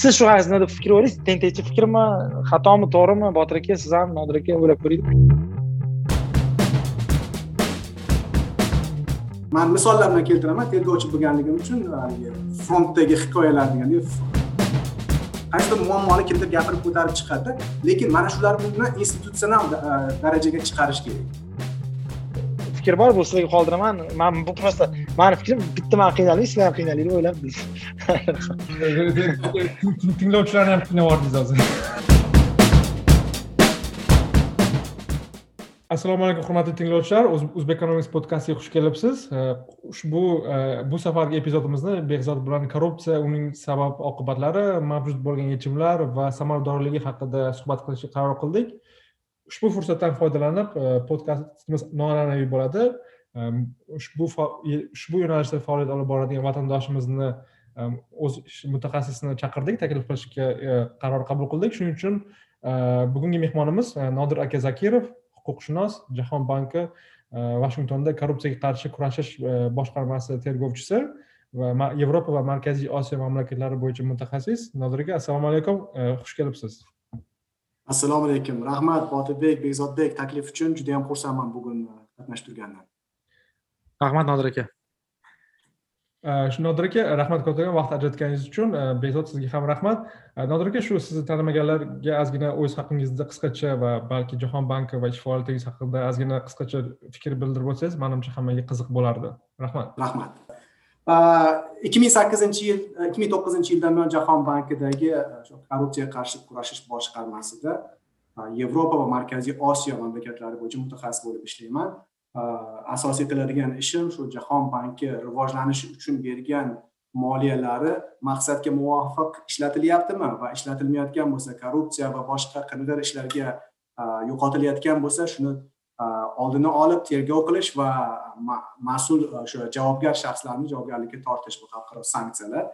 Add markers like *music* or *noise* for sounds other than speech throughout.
siz shu haqida fikr o'ylaysiz tentakchi fikrmi xatomi to'g'rimi? Botir aka siz ham nodir aka o'ylab ko'ring. Man misollar bilan keltiraman tergovchi bo'lganligim uchun frontdagi hikoyalar deganda qaysidir muammoni kimdir gapirib ko'tarib chiqadi lekin mana shular bilan institutsional e, darajaga chiqarish kerak. Fikr bor bu sizlarga qoldiraman. Man bu просто mani fikrim bitta man qiynaldim sizlar ham qiynalinglar o'ylab tinglovchilarni ham qiynab yubordingiz hozir. Assalomu alaykum hurmatli tinglovchilar. O'zbek economics podkastiga xush kelibsiz. Ushbu e, bu safargi epizodimizni behzod bilan korrupsiya uning sabab oqibatlari mavjud bo'lgan yechimlar va samaradorligi haqida suhbat qilishga qaror qildik. Ushbu fursatdan foydalanib e, podkastimiz noan'anaviy bo'ladi. E, ushbu ushbu yo'nalishda faoliyat olib boradigan vatandoshimizni e, o'z mutaxassisini chaqirdik taklif qilishga qaror qabul qildik. Shuning uchun bugungi mehmonimiz nodir aka zakirov huquqshunos jahon banki vashingtonda korrupsiyaga qarshi kurashish boshqarmasi tergovchisi va yevropa va markaziy osiyo mamlakatlari bo'yicha mutaxassis. Nodir aka assalomu alaykum. Xush kelibsiz. Assalomu alaykum. Rahmat botirbek bekzodbek. Taklif uchun juda yam xursandman bugun qatnashib turgandan. Rahmat nodir aka. Nodir aka rahmat kattakon vaqt ajratganingiz uchun behzod sizga ham rahmat. Nodir aka shu sizni tanimaganlarga ozgina o'z haqingizda qisqacha va balki jahon banki va ish faoliyatingiz haqida ozgina qisqacha fikr bildirib o'tsangiz manimcha hammaga qiziq bo'lardi. Rahmat. Rahmat ikki ming sakkizinchi yil e, ikki ming to'qqizinchi yildan buyon jahon bankidagi e, korrupsiyaga qarshi kurashish boshqarmasida e, yevropa va markaziy osiyo mamlakatlari bo'yicha mutaxassis bo'lib ishlayman. Asosiy qiladigan ishim shu jahon banki rivojlanishi uchun bergan moliyalari maqsadga muvofiq ishlatilyaptimi va ishlatilmayotgan bo'lsa korrupsiya va boshqa qandaydir ishlarga yo'qotilayotgan bo'lsa shuni oldini olib tergov qilish va mas'ul e, o'sha javobgar shaxslarni javobgarlikka tortish bu xalqaro sanksiyalar.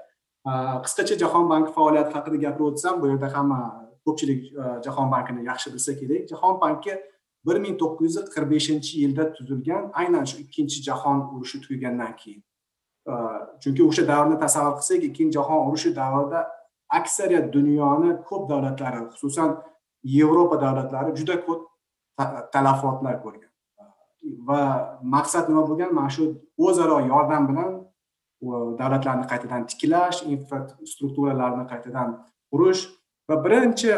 Qisqacha jahon banki faoliyati haqida gapirib o'tsam bu yerda hamma ko'pchilik e, jahon bankini yaxshi bilsa kerak. Jahon banki bir ming to'qqiz yuz qirq beshinchi yilda tuzilgan aynan shu ikkinchi jahon urushi tugagandan keyin. Chunki o'sha davrni tasavvur qilsak ikkinchi jahon urushi davrida aksariyat dunyoni ko'p davlatlari xususan yevropa davlatlari juda ko'p talafotlar ko'rgan. Va maqsad nima bo'lgan? Mana shu o'zaro yordam bilan davlatlarni qaytadan tiklash infrastrukturalarni qaytadan qurish va birinchi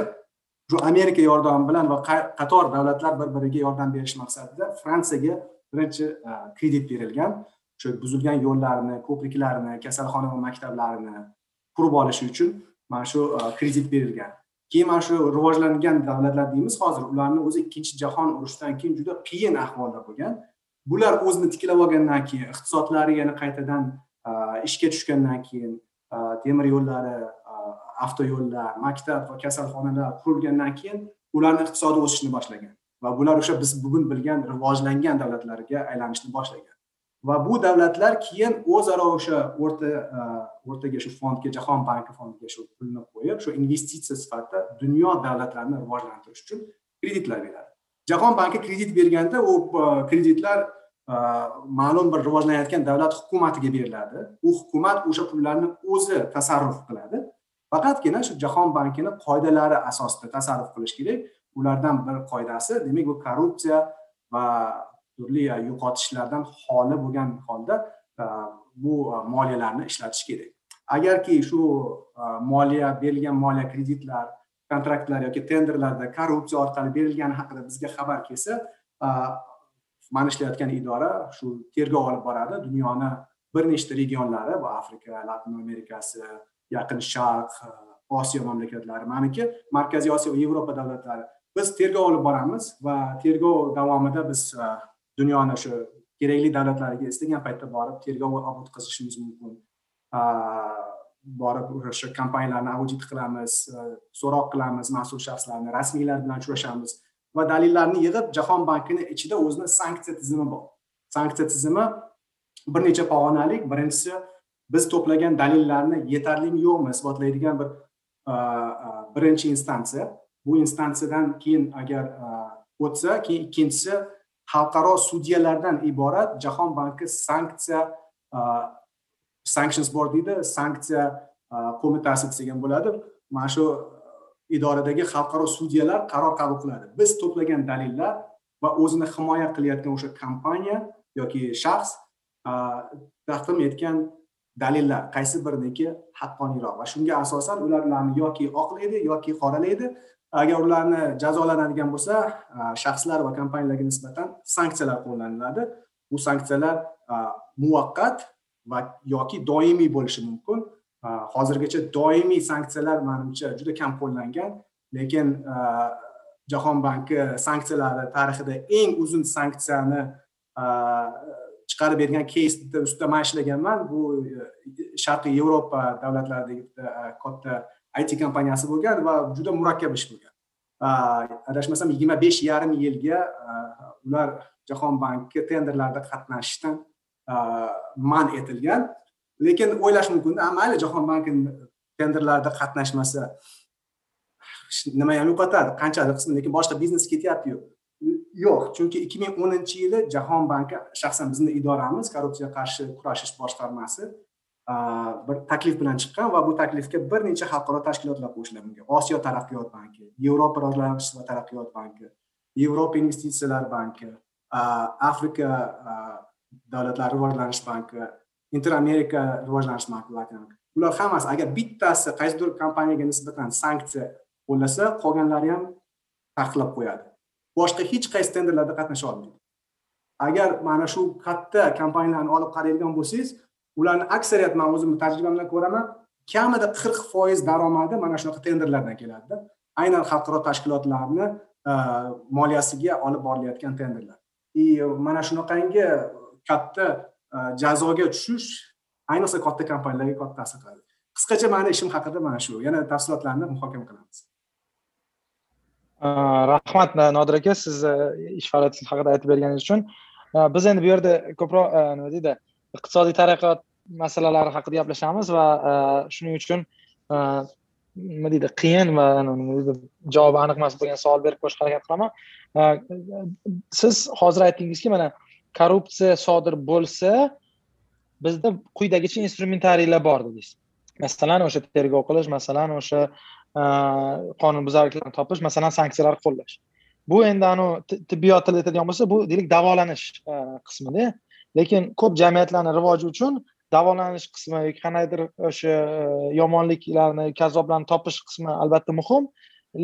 shu amerika yordami bilan va qator davlatlar bir biriga yordam berish maqsadida fransiyaga birinchi e, kredit berilgan. O'sha buzilgan yo'llarni ko'priklarni kasalxona va maktablarni qurib olish uchun mana shu e, kredit berilgan. Keyin mana shu rivojlangan davlatlar deymiz hozir ularni o'zi ikkinchi jahon urushidan keyin juda qiyin ahvolda bo'lgan. Bular o'zini tiklab olgandan keyin iqtisodlari yana qaytadan ishga tushgandan keyin temir yo'llari avtoyo'llar maktab va kasalxonalar qurilgandan keyin ularni iqtisodi o'sishni boshlagan va bular o'sha biz bugun bilgan rivojlangan davlatlarga aylanishni boshlagan. Va bu davlatlar keyin o'zaro o'sha o'rta e, o'rtaga shu fondga jahon banki fondiga shu pulni qo'yib shu investitsiya sifatida dunyo davlatlarini rivojlantirish uchun kreditlar beradi. Jahon banki kredit berganda u e, kreditlar e, ma'lum bir rivojlanayotgan davlat hukumatiga beriladi. U hukumat o'sha pullarni o'zi tasarruf qiladi. Faqatgina shu jahon bankini qoidalari asosida tasarruf qilish kerak. Ulardan bir qoidasi demak bu korrupsiya va turli e, yo'qotishlardan xoli bo'lgan holda e, bu e, moliyalarni ishlatish kerak. Agarki shu moliya berilgan moliya kreditlar kontraktlar yoki tenderlarda korrupsiya orqali berilgani haqida bizga xabar kelsa mana ishlayotgan idora shu tergov olib boradi. Dunyoni bir nechta regionlari bu afrika latin amerikasi yaqin sharq osiyo mamlakatlari maniki markaziy osiyo va yevropa davlatlari. Biz tergov olib boramiz va tergov davomida biz dunyoni o'sha kerakli davlatlariga istagan paytda borib tergov o'tkazishimiz mumkin. Borib o'sha kompaniyalarni audit qilamiz so'roq qilamiz mas'ul shaxslarni rasmiylar bilan uchrashamiz va dalillarni yig'ib jahon bankini ichida o'zini sanksiya tizimi bor sanksiya tizimi bir necha pog'onalik birinchisi biz to'plagan dalillarni yetarlimi yo'qmi isbotlaydigan bir birinchi instansiya. Bu instansiyadan keyin agar o'tsa keyin ikkinchisi xalqaro sudyalardan iborat jahon banki sanksiya sanctions board deydi sanksiya qo'mitasi desak ham bo'ladi. Mana shu idoradagi xalqaro sudyalar qaror qabul qiladi. Biz to'plagan dalillar va o'zini himoya qilayotgan o'sha kompaniya yoki shaxs taqdim etgan dalillar qaysi biriniki haqqoniyroq. Va shunga asosan ular ularni yoki oqlaydi yoki qoralaydi agar ularni jazolanadigan bo'lsa shaxslar va kompaniyalarga nisbatan sanksiyalar qo'llaniladi. Bu sanksiyalar muvaqqat va yoki doimiy bo'lishi mumkin. Hozirgacha doimiy sanksiyalar manimcha juda kam qo'llangan lekin jahon banki sanksiyalari tarixida eng uzun sanksiyani chiqarib bergan keysni ustida man ishlaganman. Bu e, sharqiy yevropa davlatlaridagi bitta katta it kompaniyasi bo'lgan va juda murakkab ish bo'lgan. Adashmasam yigirma besh yarim yilga uh, ular jahon banki tenderlarda qatnashishdan uh, man etilgan. Lekin o'ylash mumkin mayli jahon banki tenderlarda qatnashmasa nima ham yo'qotadi qanchalik qismi lekin boshqa biznes ketyaptiyu yo'q chunki ikki ming o'ninchi yili jahon banki shaxsan bizni idoramiz korrupsiyaga qarshi kurashish boshqarmasi bir taklif bilan chiqqan va bu taklifga bir necha xalqaro tashkilotlar qo'shilgan bunga osiyo taraqqiyot banki yevropa rivojlanish va taraqqiyot banki yevropa investitsiyalar banki afrika davlatlar rivojlanish banki inter amerika rivojlanish banki ular hammasi agar bittasi qaysidir kompaniyaga nisbatan sanksiya qo'llasa qolganlari ham taqiqlab qo'yadi. Boshqa hech qaysi tenderlarda qatnasha olmaydi. Agar mana shu katta kompaniyalarni olib qaraydigan bo'lsangiz ularni aksariyat man o'zimni tajribamdan ko'raman kamida qirq foiz daromadi mana shunaqa tenderlardan keladida aynan xalqaro tashkilotlarni e, moliyasiga olib borilayotgan tenderlar. И mana shunaqangi katta e, jazoga tushish ayniqsa katta kompaniyalarga katta ta'sir qiladi. Qisqacha mani ishim haqida mana shu yana tafsilotlarni muhokama qilamiz. E, rahmat nodir aka siz ish faoliyatingiz haqida aytib berganingiz uchun. Biz endi bu yerda ko'proq nima deydi iqtisodiy taraqqiyot masalalari haqida gaplashamiz va e, shuning uchun e, nima deydi qiyin va nima deydi javobi aniq emas bo'lgan savol berib qo'yishga harakat qilaman. E, siz hozir aytdingizki mana korrupsiya sodir bo'lsa bizda quyidagicha instrumentariylar bor dedingiz. Masalan o'sha tergov qilish masalan o'sha qonunbuzarliklarni topish masalan sanksiyalar qo'llash. Bu endi anavi tibbiyot tilida aytadigan bo'lsa bu deylik davolanish qismida. Lekin ko'p jamiyatlarni rivoji uchun davolanish qismi yoki qandaydir o'sha e, yomonliklarni kazzoblarni topish qismi albatta muhim.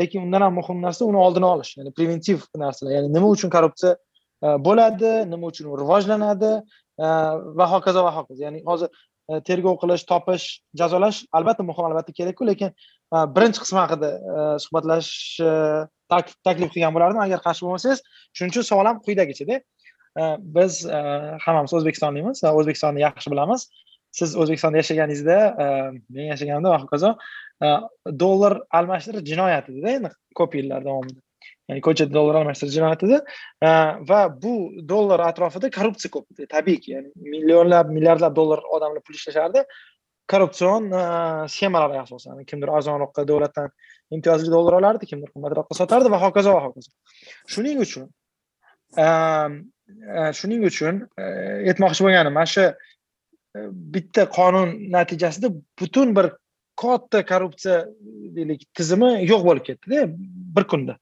Lekin undan ham muhim narsa uni oldini olish ya'ni preventiv narsalar. Ya'ni nima uchun korrupsiya e, bo'ladi nima uchun u rivojlanadi e, va hokazo va hokazo. Ya'ni hozir tergov qilish topish jazolash albatta muhim albatta kerakku lekin birinchi qismi haqida suhbatlashish taklif qilgan bo'lardim agar qarshi bo'lmasangiz. Shuning uchun savolim quyidagichada Э, biz э, hammamiz o'zbekistonlikmiz va e, o'zbekistonni yaxshi bilamiz. Siz o'zbekistonda yashaganingizda e, men yashaganimda va hokazo e, dollar almashtirish jinoyat edida endi ko'p yillar davomida. Ya'ni ko'chada dollar almashtirish jinoyat edi va bu dollar atrofida korrupsiya ko'p tabiiyki ya'ni millionlab milliardlab dollar odamlar pul ishlashardi. Korrupsion sxemalar asosan kimdir arzonroqqa davlatdan imtiyozli dollar olardi kimdir qimmatroqqa sotardi va hokazo va hokazo. Shuning uchun shuning uchun e, aytmoqchi bo'lganim mana shu e, bitta qonun natijasida butun bir katta korrupsiya deylik tizimi yo'q bo'lib ketdida bir kunda.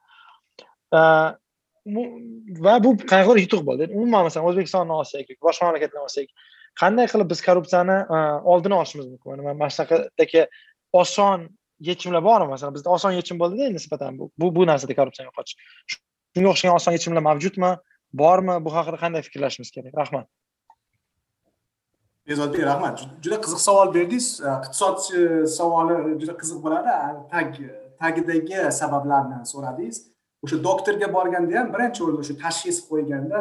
Va bu qanaqadir yutuq bo'ldi. Umuman masalan o'zbekistonni olsak yoki boshqa mamlakatlarni olsak qanday qilib biz korrupsiyani e, oldini olishimiz mumkin? Mana shunaqadagi oson yechimlar bormi? Masalan bizda oson yechim bo'ldida nisbatan bu bu narsada korrupsiyani yo'qotish. Shunga o'xshagan oson yechimlar mavjudmi? Bormi? Bu haqida qanday fikrlashimiz kerak? Rahmat. Bezodbek rahmat. Juda qiziq savol berdingiz. Iqtisodchi e, savoli e, juda qiziq bo'ladi. Tag tagidagi sabablarni so'radingiz. O'sha doktorga borganda ham birinchi o'rinda o'sha tashxis qo'yganda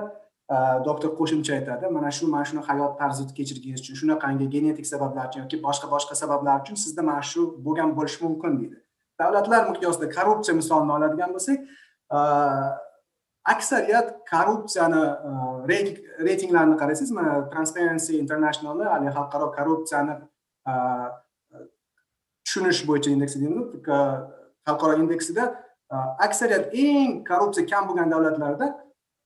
doktor qo'shimcha aytadi mana shu mana shuni hayot tarzini kechirganingiz uchun shunaqangi genetik sabablar uchun yoki boshqa boshqa sabablar uchun sizda mana shu bo'lgan bo'lishi mumkin deydi. Davlatlar miqyosida korrupsiya misolini oladigan bo'lsak aksariyat korrupsiyani e, reytinglarni qarasangiz mana transparency internationalni haligi xalqaro korrupsiyani e, tushunish bo'yicha indeksi deymiz e, xalqaro indeksida aksariyat eng korrupsiya kam bo'lgan davlatlarda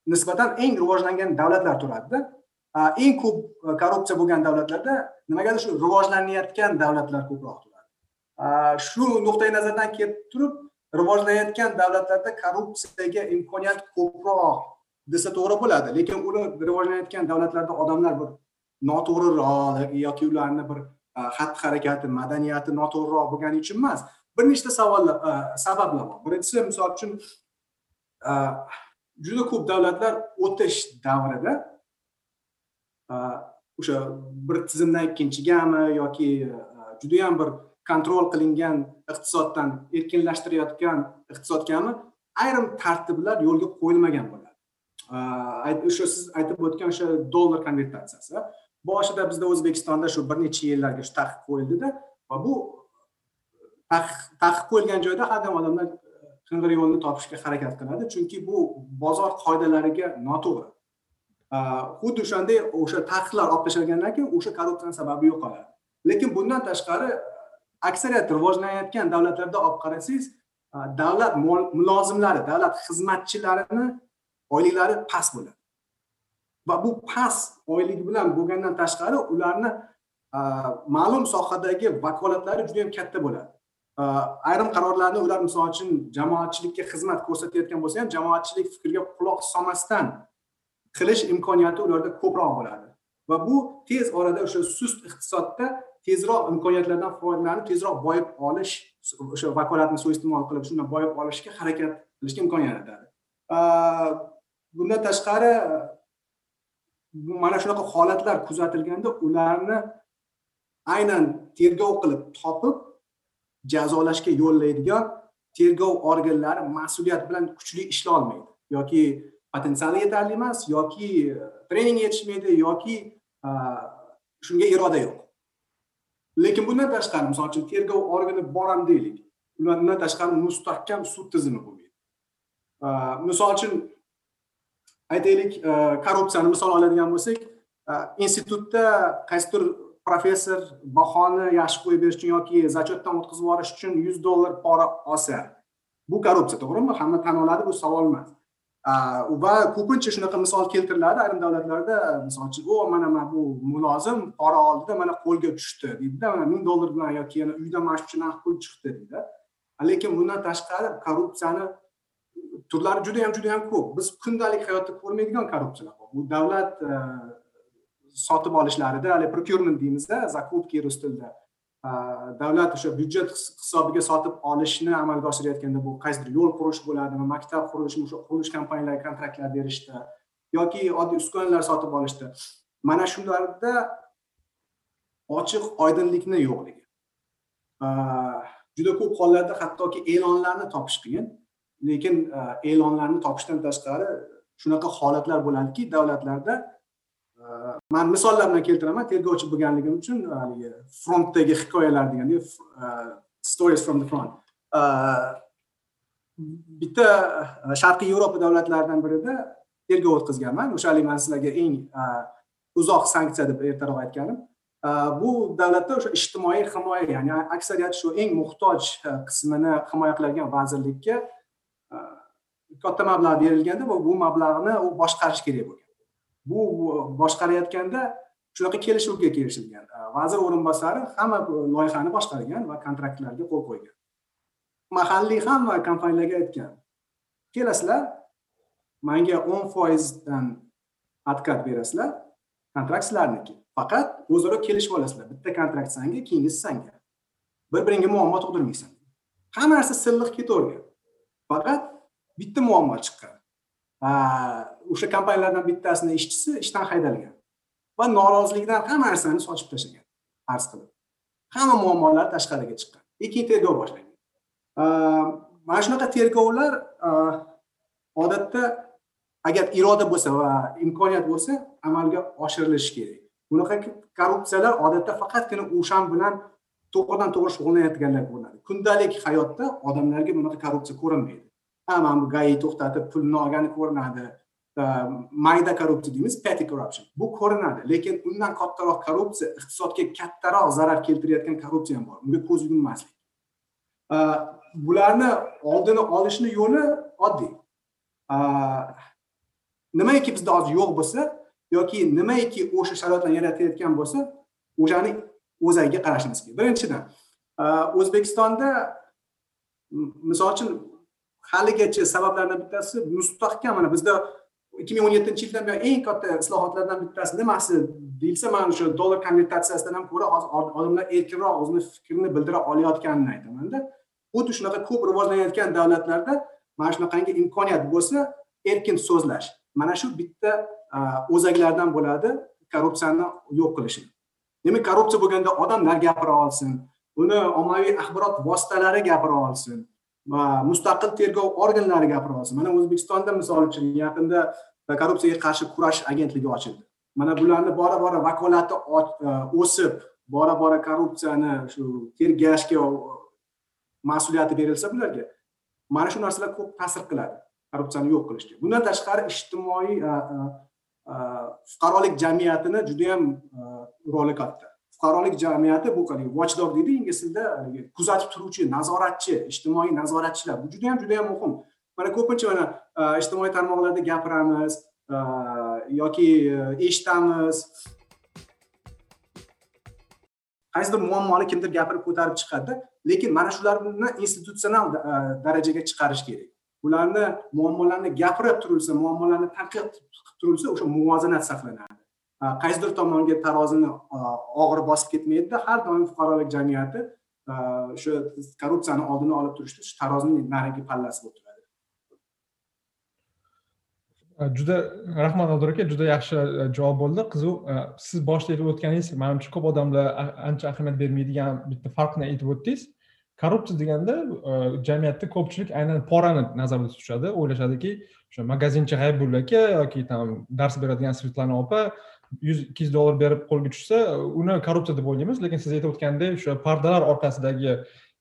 nisbatan eng rivojlangan davlatlar turadida. Eng ko'p korrupsiya bo'lgan davlatlarda nimagadir shu rivojlanayotgan davlatlar ko'proq turadi. Shu nuqtai nazardan kelib turib rivojlanayotgan davlatlarda korrupsiyaga imkoniyat ko'proq desa to'g'ri bo'ladi. Lekin uni rivojlanayotgan davlatlarda odamlar bir noto'g'riroq yoki ularni bir e, xatti harakati madaniyati noto'g'riroq bo'lgani uchun emas. Bir nechta savollar e, sabablar bor. Birinchisi misol uchun e, juda ko'p davlatlar o'tish davrida o'sha bir tizimdan ikkinchigami yoki judayam bir kontrol qilingan iqtisoddan erkinlashtirayotgan iqtisodgami ayrim tartiblar yo'lga qo'yilmagan bo'ladi. O'sha siz aytib o'tgan o'sha dollar konvertatsiyasi. Boshida bizda o'zbekistonda shu bir necha yillarga shu taqiq qo'yildida va bu taqiq qo'yilgan joyda har doim odamlar qing'ir yo'lni topishga harakat qiladi. Chunki bu bozor qoidalariga noto'g'ri. Xuddi o'shanday o'sha taqiqlar olib tashlangandan keyin o'sha korrupsiyani sababi yo'qoladi. Lekin bundan tashqari aksariyat rivojlanayotgan davlatlarda olib qarasangiz davlat mulozimlari davlat xizmatchilarini oyliklari past bo'ladi. Va bu past oylik bilan bo'lgandan tashqari ularni ma'lum sohadagi vakolatlari juda yam katta bo'ladi. Ayrim qarorlarni ular misol uchun jamoatchilikka xizmat ko'rsatayotgan bo'lsa ham jamoatchilik fikriga quloq solmasdan qilish imkoniyati ularda ko'proq bo'ladi. Va bu tez orada o'sha sust iqtisodda tezroq imkoniyatlardan foydalanib tezroq boyib olish o'sha vakolatni suiiste'mol qilib shundan boyib olishga harakat qilishga imkon yaratadi. Bundan tashqari mana shunaqa holatlar kuzatilganda ularni aynan tergov qilib topib jazolashga yo'llaydigan tergov organlari mas'uliyat bilan kuchli ishlay olmaydi. Yoki potensiali yetarli emas yoki e, trening yetishmaydi yoki e, shunga iroda yo'q. Lekin bundan tashqari misol uchun tergov organi boram deylik. Bundan tashqari mustahkam sud tizimi bo'lmaydi. Misol uchun aytaylik e, korrupsiyani misol oladigan bo'lsak e, institutda qaysidir professor bahoni yaxshi qo'yib berish uchun yoki зачетdan o'tkazib yuborish uchun yuz dollar pora olsa bu korrupsiya to'g'rimi? Hamma tan oladi bu savol emas. Va ko'pincha shunaqa misol keltiriladi. Ayrim davlatlarda misol uchun o mana mana bu mulozim pora oldida mana qo'lga tushdi deydida mana ming dollar bilan yoki yana uydan mana shuncha naqd pul chiqdi deydi lekin bundan tashqari korrupsiyani turlari juda yam juda yam ko'p. Biz kundalik hayotda ko'rmaydigan korrupsiyalar bor. Bu davlat sotib olishlarida haligi procurement deymizda zakupki rus tilida davlat o'sha byudjet hisobiga sotib olishni amalga oshirayotganda bu qaysidir yo'l qurish bo'ladimi maktab qurilishmi o'sha qurilish kompaniyalariga kontraktlar berishda yoki oddiy uskunalar sotib olishda mana shularda ochiq oydinlikni yo'qligi. Juda ko'p hollarda hattoki e'lonlarni topish qiyin lekin e'lonlarni topishdan tashqari shunaqa holatlar bo'ladiki davlatlarda man misollar bilan keltiraman tergovchi bo'lganligim uchun e, haligi frontdagi hikoyalar deganda e, stories from the front. E, bitta sharqiy yevropa davlatlaridan birida tergov o'tkazganman. O'sha haligi man sizlarga eng uzoq sanksiya deb ertaroq aytganim. Bu davlatda o'sha ijtimoiy himoya ya'ni aksariyat shu eng muhtoj qismini himoya qiladigan vazirlikka katta mablag' berilganda va bu mablag'ni u boshqarish kerak bo'lgan. Bu boshqarayotganda shunaqa kelishuvga kelishilgan. Vazir o'rinbosari hamma e, loyihani boshqargan va kontraktlarga qo'l qo'ygan. Mahalliy hamma kompaniyalarga aytgan kelasizlar manga o'n foizdan откат berasizlar kontrakt sizlarniki. Faqat o'zaro kelishib olasizlar. Bitta kontrakt sanga keyingisi sanga. Bir biringga muammo tug'dirmaysan. Hamma narsa silliq ketavergan. Faqat bitta muammo chiqqan. O'sha kompaniyalardan bittasini ishchisi ishdan haydalgan va noroziligidan hamma narsani sochib tashlagan arz qilib. Hamma muammolar tashqariga chiqqan. И keyin tergov boshlangan. Mana shunaqa tergovlar odatda agar iroda bo'lsa va imkoniyat bo'lsa amalga oshirilishi kerak. Bunaqa korrupsiyalar odatda faqatgina o'shan bilan to'g'ridan to'g'ri shug'ullanayotganlar bo'ladi. Kundalik hayotda odamlarga bunaqa korrupsiya ko'rinmaydi. Ha mana bu gai to'xtatib pulni olgani ko'rinadi. Mayda korrupsiya deymiz petty corruption bu ko'rinadi lekin undan kattaroq korrupsiya iqtisodga kattaroq zarar keltirayotgan korrupsiya ham bor unga ko'z yummaslik bularni oldini olishni yo'li oddiy nimaiki bizda hozir yo'q bo'lsa yoki nimaiki o'sha sharoitlarni yaratayotgan bo'lsa o'shani o'zagiga qarashimiz kerak birinchidan o'zbekistonda misol uchun haligacha sabablardan bittasi mustahkam mana bizda ikki ming o'n yettinchi yildan buyon eng katta islohotlardan bittasi nimasi deyilsa mana shu dollar konvertatsiyasidan ham ko'ra hozir odamlar erkinroq o'zini fikrini bildira olayotganini aytamanda. Xuddi shunaqa ko'p rivojlanayotgan davlatlarda mana shunaqangi imkoniyat bo'lsa erkin so'zlash. Mana shu bitta o'zaklardan bo'ladi korrupsiyani yo'q qilishni demak korrupsiya bo'lganda odamlar gapira olsin uni ommaviy axborot vositalari gapira olsin mustaqil tergov organlari gapira olsin mana o'zbekistonda misol uchun yaqinda e, korrupsiyaga qarshi kurash agentligi ochildi. Mana bularni bora bora vakolati e, o'sib bora bora korrupsiyani shu tergashga mas'uliyati berilsa bularga mana shu narsalar ko'p ta'sir qiladi korrupsiyani yo'q qilishga. Bundan tashqari ijtimoiy e, fuqarolik jamiyatini judayam roli katta. Fuqarolik jamiyati bu watchdog deydi ingliz tilida kuzatib turuvchi nazoratchi ijtimoiy nazoratchilar bu juda yam juda yam muhim. Mana ko'pincha mana e, ijtimoiy tarmoqlarda gapiramiz e, yoki e, eshitamiz. Qaysidir muammoni kimdir gapirib ko'tarib chiqadida lekin mana shularni institutsional darajaga chiqarish kerak. Ularni muammolarni gapirib turilsa muammolarni tanqid qilib turilsa o'sha muvozanat saqlanadi. Э, qaysidir tomonga tarozini э, og'ir bosib ketmaydida har doim fuqarolik jamiyati э, o'sha korrupsiyani oldini olib turishda shu tarozini narigi pallasi bo'lib turadi. Juda rahmat nodira aka juda yaxshi e, javob bo'ldi. Qiziq e, siz boshida aytib o'tganingiz manimcha ko'p odamlar ancha ahamiyat bermaydigan bitta farqni aytib o'tdingiz. Korrupsiya deganda e, jamiyatda ko'pchilik aynan porani nazarda tutishadi. O'ylashadiki o'sha magazinchi g'aybulla aka yoki там dars beradigan svetlana opa yuz ikki yuz dollar berib qo'lga tushsa uni korrupsiya deb o'ylaymiz lekin siz aytib o'tgandek o'sha pardalar orqasidagi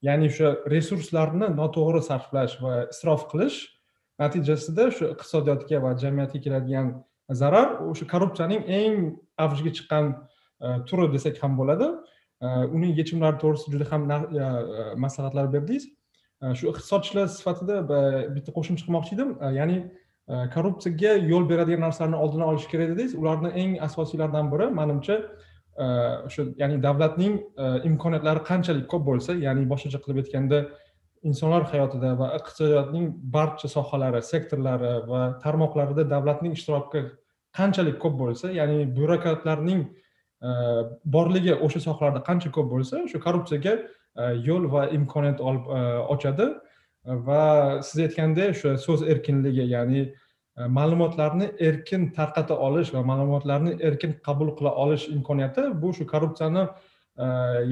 ya'ni o'sha resurslarni noto'g'ri sarflash va isrof qilish natijasida shu iqtisodiyotga va jamiyatga keladigan zarar o'sha korrupsiyaning eng avjiga chiqqan e, turi desak ham bo'ladi. E, uning yechimlari to'g'risida juda ham e, maslahatlar berdingiz. Shu iqtisodchilar sifatida bitta qo'shimcha qilmoqchi edim. Ya'ni Э, korrupsiyaga yo'l beradigan narsalarni oldini olish kerak dedingiz. Ularni eng asosiylaridan biri manimcha e, o'sha ya'ni davlatning e, imkoniyatlari qanchalik ko'p bo'lsa ya'ni boshqacha qilib aytganda insonlar hayotida va iqtisodiyotning barcha sohalari sektorlari va tarmoqlarida davlatning ishtiroki qanchalik ko'p bo'lsa ya'ni byurokratlarning e, borligi o'sha sohalarda qancha ko'p bo'lsa o'sha korrupsiyaga yo'l va imkoniyat olib ochadi. Va siz aytgandek o'sha so'z erkinligi ya'ni e, ma'lumotlarni erkin tarqata olish va ma'lumotlarni erkin qabul qila olish imkoniyati bu shu korrupsiyani e,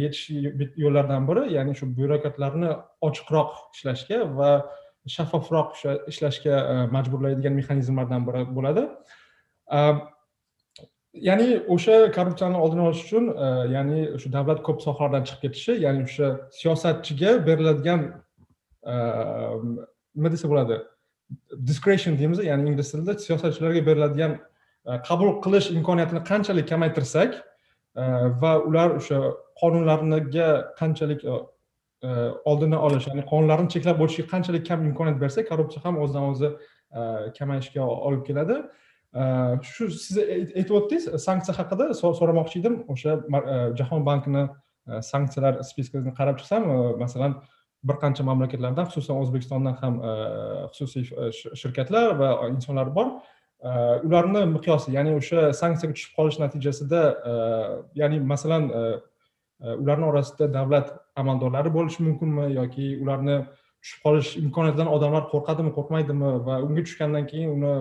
yetish yo'llaridan biri ya'ni shu byurokratlarni ochiqroq ishlashga va shaffofroq ishlashga e, majburlaydigan mexanizmlardan biri bo'ladi. Ya'ni o'sha korrupsiyani oldini olish uchun ya'ni o'sha davlat ko'p sohalardan chiqib ketishi ya'ni o'sha siyosatchiga beriladigan nima desa bo'ladi discretion deymiz ya'ni ingliz tilida siyosatchilarga beriladigan qabul qilish imkoniyatini qanchalik kamaytirsak va ular o'sha qonunlarga qanchalik oldini olish ya'ni qonunlarni cheklab o'tishga qanchalik kam imkoniyat bersak korrupsiya ham o'zidan o'zi kamayishga olib keladi shu siz aytib o'tdingiz sanksiya haqida so'ramoqchi edim o'sha jahon bankini sanksiyalar spiskasini qarab chiqsam masalan bir qancha mamlakatlardan xususan o'zbekistondan ham e, xususiy e, shirkatlar va insonlar bor e, ularni miqyosi ya'ni o'sha sanksiyaga tushib qolish natijasida ya'ni masalan ularni orasida davlat amaldorlari bo'lishi mumkinmi yoki ularni tushib qolish imkoniyatidan odamlar qo'rqadimi qo'rqmaydimi va unga tushgandan keyin uni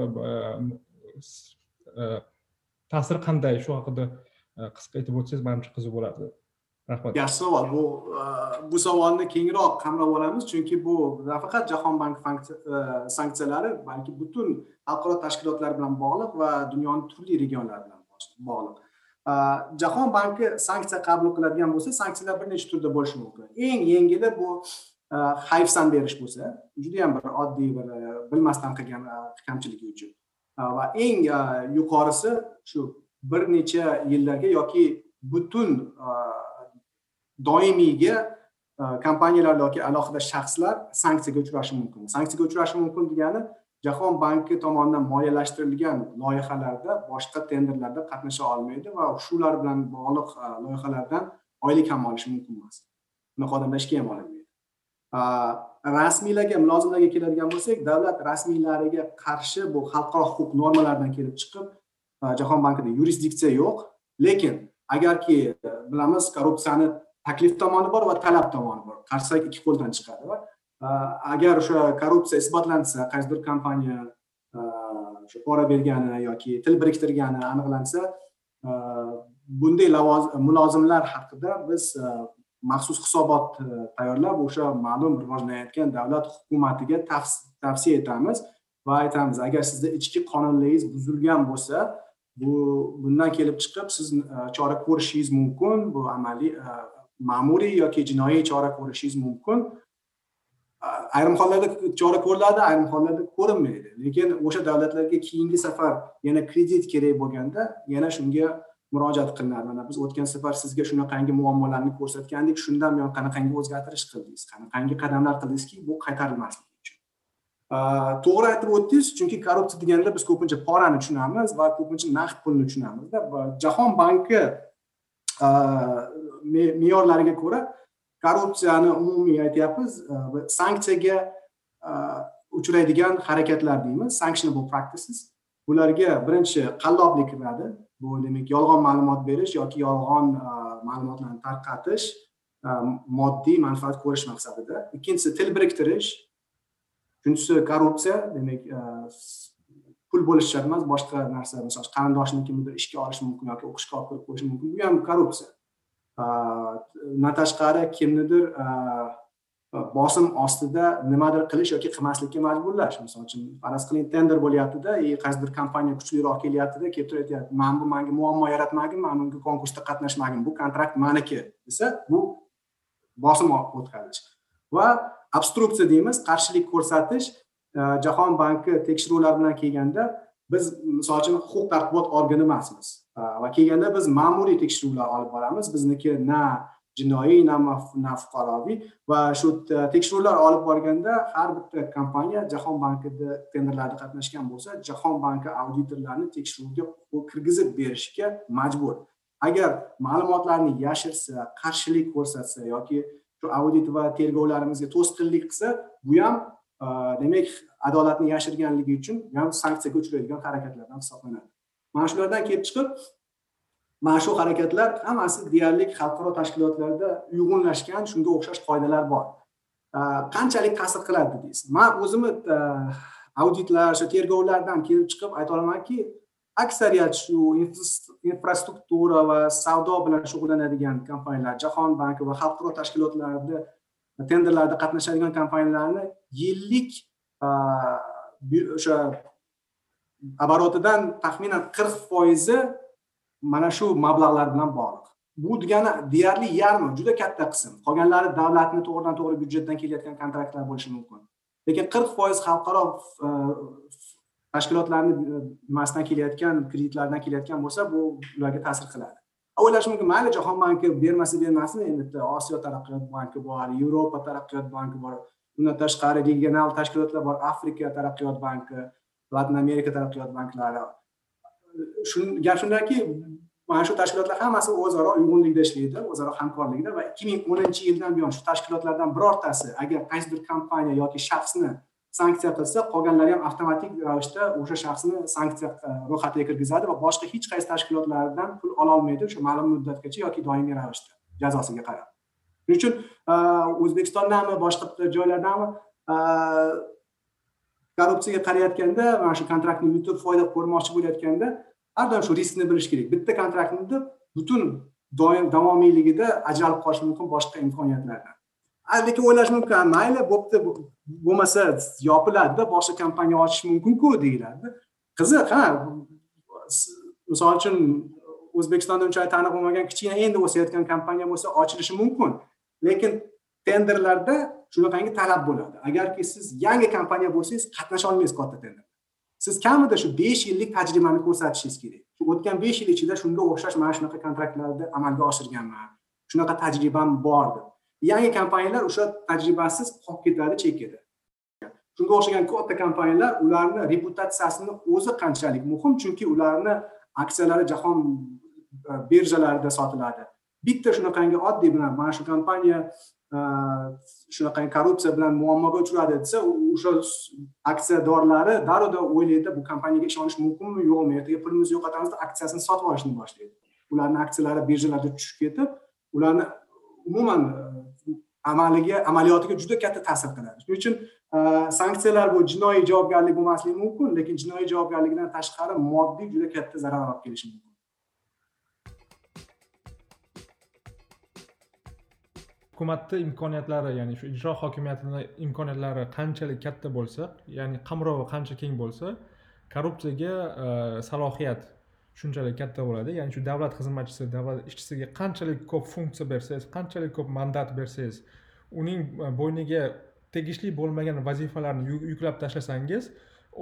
ta'siri qanday? Shu haqida qisqa aytib o'tsangiz manimcha qiziq bo'lardi. Rahmat. Yaxshi savol. Bu e, bu savolni kengroq qamrab olamiz chunki bu nafaqat jahon banki e, sanksiyalari balki butun xalqaro tashkilotlar bilan bog'liq va dunyoning turli regionlari bilan bog'liq. E, jahon banki sanksiya qabul qiladigan bo'lsa sanksiyalar bir necha turda bo'lishi mumkin. Eng yengili bu hayfsan berish bo'lsa judayam bir oddiy bir bilmasdan qilgan kamchiligi uchun. Va eng yuqorisi shu bir necha yillarga yoki butun doimiyga e, kompaniyalar yoki alohida shaxslar sanksiyaga uchrashi mumkin. Sanksiyaga uchrashi mumkin degani jahon banki tomonidan moliyalashtirilgan loyihalarda boshqa tenderlarda qatnasha olmaydi va shular bilan bog'liq e, loyihalardan oylik ham olishi mumkin emas. Unaqa odamlar ishga ham olinmaydi e, rasmiylarga mulozimlarga keladigan bo'lsak davlat rasmiylariga qarshi bu xalqaro huquq normalaridan kelib chiqib jahon bankida yurisdiksiya yo'q. Lekin agarki bilamiz korrupsiyani taklif tomoni bor va talab tomoni bor. Qarsak ikki qo'ldan chiqadi va e, agar o'sha korrupsiya isbotlansa qaysi bir kompaniya e, o'sha pora bergani yoki til biriktirgani aniqlansa e, bunday mulozimlar haqida biz maxsus hisobot tayyorlab o'sha ma'lum rivojlanayotgan davlat hukumatiga tavsiya etamiz va aytamiz agar sizni ichki qonunligingiz buzilgan bo'lsa bu bundan kelib chiqib siz chora ko'rishingiz mumkin bu amaliy ma'muriy yoki jinoiy chora ko'rishingiz mumkin. Ayrim hollarda chora ko'riladi ayrim hollarda ko'rinmaydi. Lekin o'sha davlatlarga keyingi safar yana kredit kerak bo'lganda yana shunga murojaat qilinadi. Mana biz o'tgan safar sizga shunaqangi muammolarni ko'rsatgandik shundan buyon qanaqangi o'zgartirish qildingiz qanaqangi qadamlar qildingizki bu qaytarilmasligi uchun. To'g'ri aytib o'tdingiz chunki korrupsiya deganda biz ko'pincha porani tushunamiz va ko'pincha naqd pulni tushunamizda. Va jahon banki me'yorlariga ko'ra korrupsiyani umumiy aytyapmiz e, sanksiyaga e, uchraydigan harakatlar deymiz. Sanctionable practices. Bularga birinchi qalloblik kiradi. Bu demak yolg'on ma'lumot berish yoki yolg'on e, ma'lumotlarni tarqatish moddiy manfaat ko'rish maqsadida. Ikkinchisi til biriktirish. Uchinchisi korrupsiya. Demak pul bo'lishi shart emas boshqa narsa misol uchun qarindoshnikimidir ishga olish mumkin yoki o'qishga olib kirib qo'yish mumkin. Bu ham korrupsiya. Undan tashqari kimnidir bosim ostida nimadir qilish yoki qilmaslikka majburlash misol uchun faraz qiling tender bo'lyaptida и qaysidir kompaniya kuchliroq kelyaptida kelib turib aytyapti man bu manga muammo yaratmagin man bunga konkursda qatnashmagin bu kontrakt maniki desa bu bosim o'tkazish. Va obstruksiya deymiz qarshilik ko'rsatish jahon banki tekshiruvlar bilan kelganda biz misol uchun huquq tartibot organi emasmiz. Va kelganda biz ma'muriy tekshiruvlar olib boramiz. Bizniki na jinoiy na fuqaroviy. Va shu e, tekshiruvlar olib borganda har bitta kompaniya jahon bankida tenderlarda qatnashgan bo'lsa jahon banki auditorlarni tekshiruvga kirgizib berishga majbur. Agar ma'lumotlarni yashirsa qarshilik ko'rsatsa yoki shu audit va tergovlarimizga to'sqinlik qilsa bu ham e, demak adolatni yashirganligi uchun ham sanksiyaga uchraydigan harakatlardan hisoblanadi. Mana shulardan kelib chiqib mana shu harakatlar hammasi deyarli xalqaro tashkilotlarda uyg'unlashgan shunga o'xshash qoidalar bor. Qanchalik ta'sir qiladi deysiz? Man o'zimni auditlar shu tergovlardan kelib chiqib ayta olamanki aksariyat shu infrastruktura va savdo bilan shug'ullanadigan kompaniyalar jahon banki va xalqaro tashkilotlarda tenderlarda qatnashadigan kompaniyalarni yillik o'sha обороtidan taxminan qirq foizi mana shu mablag'lar bilan bog'liq. Bu degani deyarli yarmi? Juda katta qism. Qolganlari davlatni to'g'ridan to'g'ri byudjetdan kelayotgan kontraktlar bo'lishi mumkin. Lekin qirq foiz xalqaro e, tashkilotlarni e, nimasidan kelayotgan kreditlardan kelayotgan bo'lsa bu ularga ta'sir qiladi. O'ylash mumkin. Mayli jahon banki bermasa bermasin endi bitta osiyo taraqqiyot banki bor yevropa taraqqiyot banki bor. Undan tashqari regional tashkilotlar bor afrika taraqqiyot banki. Latin amerika taraqqiyot banklari gap shundaki mana shu tashkilotlar hammasi o'zaro uyg'unlikda ishlaydi o'zaro hamkorlikda va ikki ming o'ninchi yildan buyon shu tashkilotlardan birortasi agar qaysidir kompaniya yoki shaxsni sanksiya qilsa qolganlari ham avtomatik ravishda o'sha shaxsni sanksiya e, ro'yxatiga kirgizadi va boshqa hech qaysi tashkilotlardan pul ololmaydi o'sha ma'lum muddatgacha yoki doimiy ravishda jazosiga qarab. Shuning uchun e, o'zbekistondami boshqa joylardami e, korrupsiyaga qarayotganda mana shu kontraktni yutib foyda ko'rmoqchi bo'layotganda har doim shu riskni bilish kerak. Bitta kontraktni butun doim davomiyligida ajralib qolish mumkin boshqa imkoniyatlardan. Lekin o'ylash mumkin mayli bo'pti bo'lmasa yopiladida boshqa kompaniya ochish mumkinku deyiladi qiziq ha misol uchun o'zbekistonda unchalik taniq bo'lmagan kichkina endi o'sayotgan kompaniya bo'lsa ochilishi mumkin. Lekin tenderlarda shunaqangi talab bo'ladi. Agarki siz yangi kompaniya bo'lsangiz qatnasha olmaysiz katta tenderda siz kamida shu besh yillik tajribani ko'rsatishingiz kerak. Shu o'tgan besh yil ichida shunga o'xshash mana shunaqa kontraktlarni amalga oshirganman. Shunaqa tajribam bor deb. Yangi kompaniyalar o'sha tajribasiz qolib ketadi chekkada shunga o'xshagan katta kompaniyalar ularni reputatsiyasini o'zi qanchalik muhim chunki ularni aksiyalari jahon e, birjalarida sotiladi. Bitta shunaqangi oddiy bilan mana shu kompaniya Э, shunaqangi korrupsiya bilan muammoga uchradi desa o'sha aksiyadorlari darrov o'ylaydi bu kompaniyaga ishonish mumkinmi? Yo'qmi ertaga pulimizni yo'qotamiz deb aksiyasini sotib olishni boshlaydi. Ularni aksiyalari birjalarda tushib ketib ularni umuman e, amaliga amaliyotiga juda katta ta'sir qiladi. Shuning uchun e, sanksiyalar bu jinoiy javobgarlik bo'lmasligi mumkin lekin jinoiy javobgarlikdan tashqari moddiy juda katta zarar olib kelishi mumkin. Hukumatni imkoniyatlari ya'ni shu ijro hokimiyatini imkoniyatlari qanchalik katta bo'lsa ya'ni qamrovi qancha keng bo'lsa korrupsiyaga e, salohiyat shunchalik katta bo'ladi. Ya'ni shu davlat xizmatchisi davlat ishchisiga qanchalik ko'p funksiya bersangiz qanchalik ko'p mandat bersangiz uning e, bo'yniga tegishli bo'lmagan vazifalarni yuklab tashlasangiz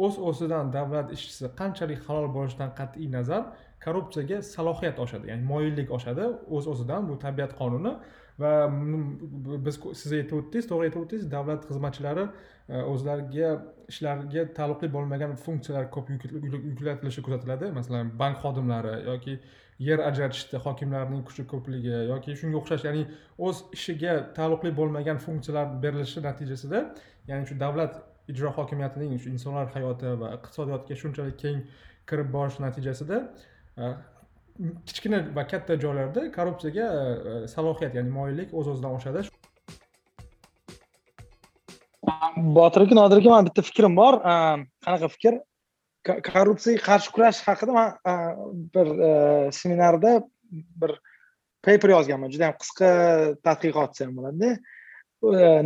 o'z o'zidan davlat ishchisi qanchalik halol bo'lishidan qat'iy nazar korrupsiyaga salohiyat oshadi ya'ni moyillik oshadi. O'z o'zidan bu tabiat qonuni va mm, biz siz aytib o'tdingiz to'g'ri aytib o'tdingiz davlat xizmatchilari e, o'zlariga ishlariga taalluqli bo'lmagan funksiyalar ko'p yuklatilishi kuzatiladi. Masalan bank xodimlari yoki yer ajratishda hokimlarning kuchi ko'pligi yoki shunga o'xshash ya'ni o'z ishiga taalluqli bo'lmagan funksiyalar berilishi natijasida ya'ni shu davlat ijro hokimiyatining shu insonlar hayoti va iqtisodiyotga shunchalik keng kirib borish natijasida e, kichkina va katta joylarda korrupsiyaga e, salohiyat ya'ni moyillik o'z o'zidan oshadi. Botir aka nodir aka mani bitta fikrim bor. E, qanaqa fikr? Korrupsiyaga qarshi kurash haqida man e, bir seminarda bir paper yozganman. Juda yam qisqa tadqiqot desam bo'ladida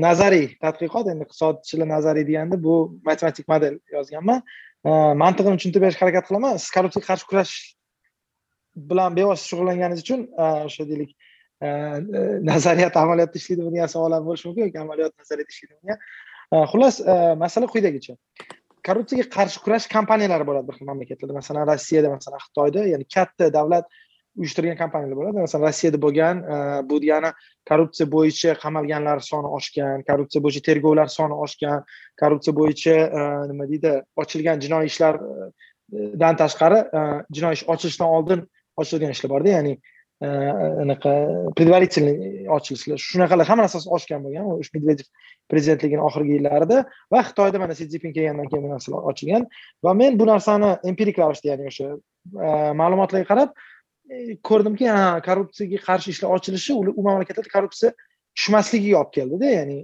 nazariy tadqiqot endi iqtisodchilar nazariy deganda bu matematik model yozganman. Mantig'ini tushuntirib berishga harakat qilaman. Siz korrupsiyaga qarshi kurash bilan bevosita shug'ullanganingiz uchun e, o'sha deylik e, nazariyat amaliyotda ishlaydimi degan savollar bo'lishi mumkin yoki amaliyot nazariyatda ishlaydimi degan xullas e, masala quyidagicha. Korrupsiyaga qarshi kurash kompaniyalari bo'ladi bir xil mamlakatlarda. Masalan rossiyada masalan xitoyda ya'ni katta davlat uyushtirgan kompaniyalar bo'ladi. Masalan rossiyada bo'lgan bu degani korrupsiya bo'yicha qamalganlar soni oshgan korrupsiya bo'yicha tergovlar soni oshgan korrupsiya bo'yicha nima deydi ochilgan jinoiy ishlardan tashqari jinoiy ish ochilishdan oldin ochilgan ishlar borda ya'ni e, anaqa предварительный ochilishlar shunaqalar hamma narsasi ochgan bo'lgan o'sha medvedev prezidentligini oxirgi yillarida va xitoyda mana si zinpin kelgandan keyin bu narsalar ochilgan. Va men bu narsani empirik ravishda ya'ni o'sha e, ma'lumotlarga qarab e, ko'rdimki ha korrupsiyaga qarshi ishlar ochilishi u mamlakatlarda korrupsiya tushmasligiga olib keldida ya'ni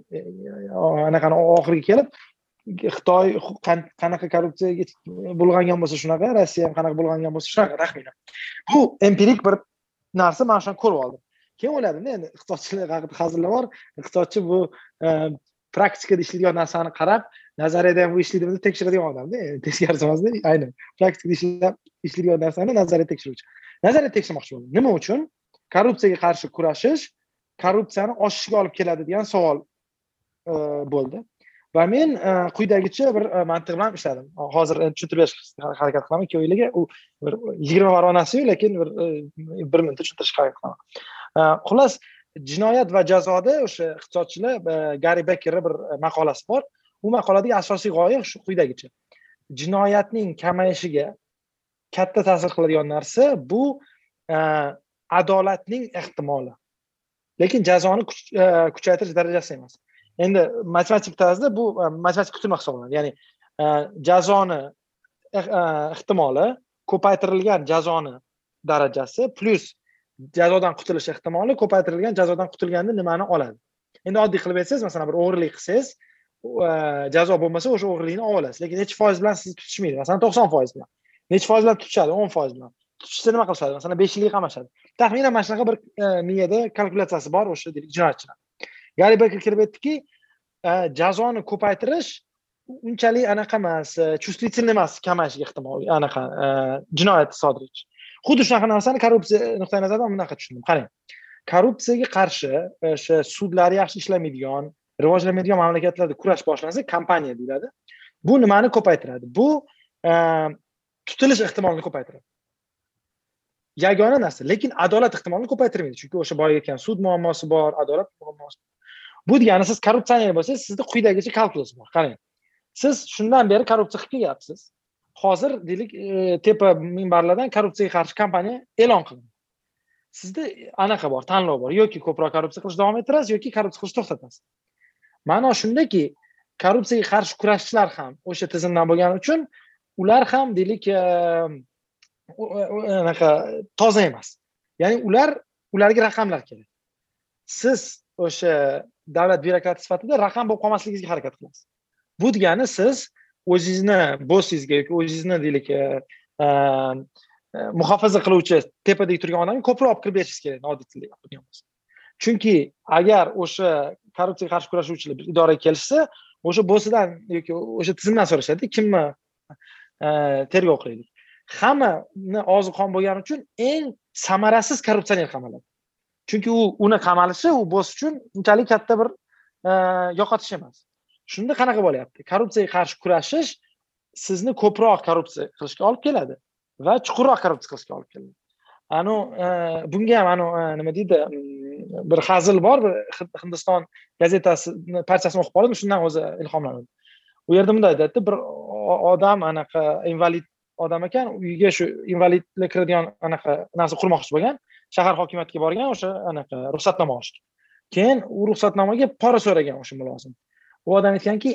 anaqani oxiriga kelib xitoy qanaqa korrupsiyaga bulg'angan bo'lsa shunaqa rossiya ham qanaqa bulg'angan bo'lsa shunaqa taxminan bu empirik bir narsa man shuni ko'rib oldim. Keyin o'yladimda endi iqtisodchilar haqida hazillar bor. Iqtisodchi bu e, praktikada ishlaydigan narsani qarab nazariyada ham bu ishlaydimi deb tekshiradigan odamda e, teskarisi emasda aynan praktikada ishlab ishlaydigan narsani nazariya tekshiruvchi. Nazariya tekshirmoqchi bo'ldim. Nima uchun? Korrupsiyaga qarshi kurashish korrupsiyani oshishiga olib keladi degan savol e, bo'ldi. Va men e, quyidagicha bir e, mantiq bilan ishladim. Hozir e, tushuntirib berishga harakat qilaman ikkovinglarga u bir yigirma varonasiyu lekin bir bir minutda tushuntirishga harakat qilaman. Xullas jinoyat va jazoda o'sha iqtisodchilar gari bekerni bir maqolasi bor. U maqoladagi asosiy g'oya shu quyidagicha. Jinoyatning kamayishiga katta ta'sir qiladigan narsa bu adolatning ehtimoli. Lekin jazoni kuchaytirish darajasi emas. Endi matematik tarzda bu e, matematik kutilma hisoblanadi. Ya'ni e, jazoni e, ehtimoli ko'paytirilgan jazoni darajasi plyus jazodan qutulish ehtimoli ko'paytirilgan jazodan qutulganda nimani oladi? Endi oddiy qilib aytsangiz masalan bir o'g'irlik qilsangiz jazo bo'lmasa o'sha o'g'irlikni olib olasiz. Lekin nechi foiz bilan sizni tutishmaydi. Masalan to'qson foiz bilan. Nechi foiz bilan tutishadi o'n foiz bilan. Tutishsa nima qilishadi? Masalan besh yilga qamashadi. Taxminan mana shunaqa bir miyada kalkulyatsiyasi bor o'sha jinoyatchilar. Gari beker kirib aytdiki e, jazoni ko'paytirish unchalik anaqa emas e, чувствительный emas kamayishiga ehtimol anaqa e, jinoyat sodir etish. Xuddi shunaqa narsani korrupsiya nuqtai nazaridan bunaqa tushundim. Qarang korrupsiyaga qarshi o'sha sudlari yaxshi ishlamaydigan rivojlanmaydigan mamlakatlarda kurash boshlansa kompaniya deyiladi. Bu nimani ko'paytiradi? Bu tutilish ehtimolini ko'paytiradi. Yagona narsa lekin adolat ehtimolini ko'paytirmaydi chunki o'sha boya aytgan sud muammosi bor adolat muammosi bu degani siz korrupsioner bo'lsangiz sizni quyidagicha kalkulus bor. Qarang siz shundan beri korrupsiya qilib kelyapsiz. Hozir deylik e, tepa minbarlardan korrupsiyaga qarshi kampaniya e'lon qilindi. Sizda anaqa bor tanlov bor. Yoki ko'proq korrupsiya qilishni davom ettirasiz yoki korrupsiya qilishni to'xtatasiz. Ma'no shundaki korrupsiyaga qarshi kurashchilar ham o'sha tizimdan bo'lgani uchun ular ham deylik e, anaqa toza emas. Ya'ni ular ularga raqamlar kerak. Siz o'sha davlat byurokrati sifatida raqam bo'lib qolmasligingizga harakat qilasiz. Bu degani siz o'zingizni bossingizga yoki o'zingizni deylik e, e, muhofaza qiluvchi tepadagi turgan odamga ko'proq olib kirib berishingiz kerak oddiy tilda gapirgan chunki agar o'sha korrupsiyaga qarshi kurashuvchilar bir idoraga kelishsa o'sha bossidan yoki o'sha tizimdan so'rashadi kimni e, tergov qilaylik hammani og'zi qon bo'lgani uchun eng samarasiz korrupsioner qamaladi chunki u uni qamalishi u boss uchun unchalik katta bir e, yo'qotish emas. Shunda qanaqa bo'lyapti? Korrupsiyaga qarshi kurashish sizni ko'proq korrupsiya qilishga olib keladi va chuqurroq korrupsiya qilishga olib keladi. Anu e, bunga ham anu e, nima deydi mm, bir hazil bor bir hindiston gazetasini parchasini o'qib qoldim shundan o'zi ilhomlandim u yerda bunday aytyapti bir odam anaqa invalid odam ekan uyiga shu invalidlar kiradigan anaqa narsa qurmoqchi bo'lgan shahar hokimiyatiga borgan o'sha anaqa ruxsatnoma olishga keyin u ruxsatnomaga pora so'ragan o'sha mulozim u odam aytganki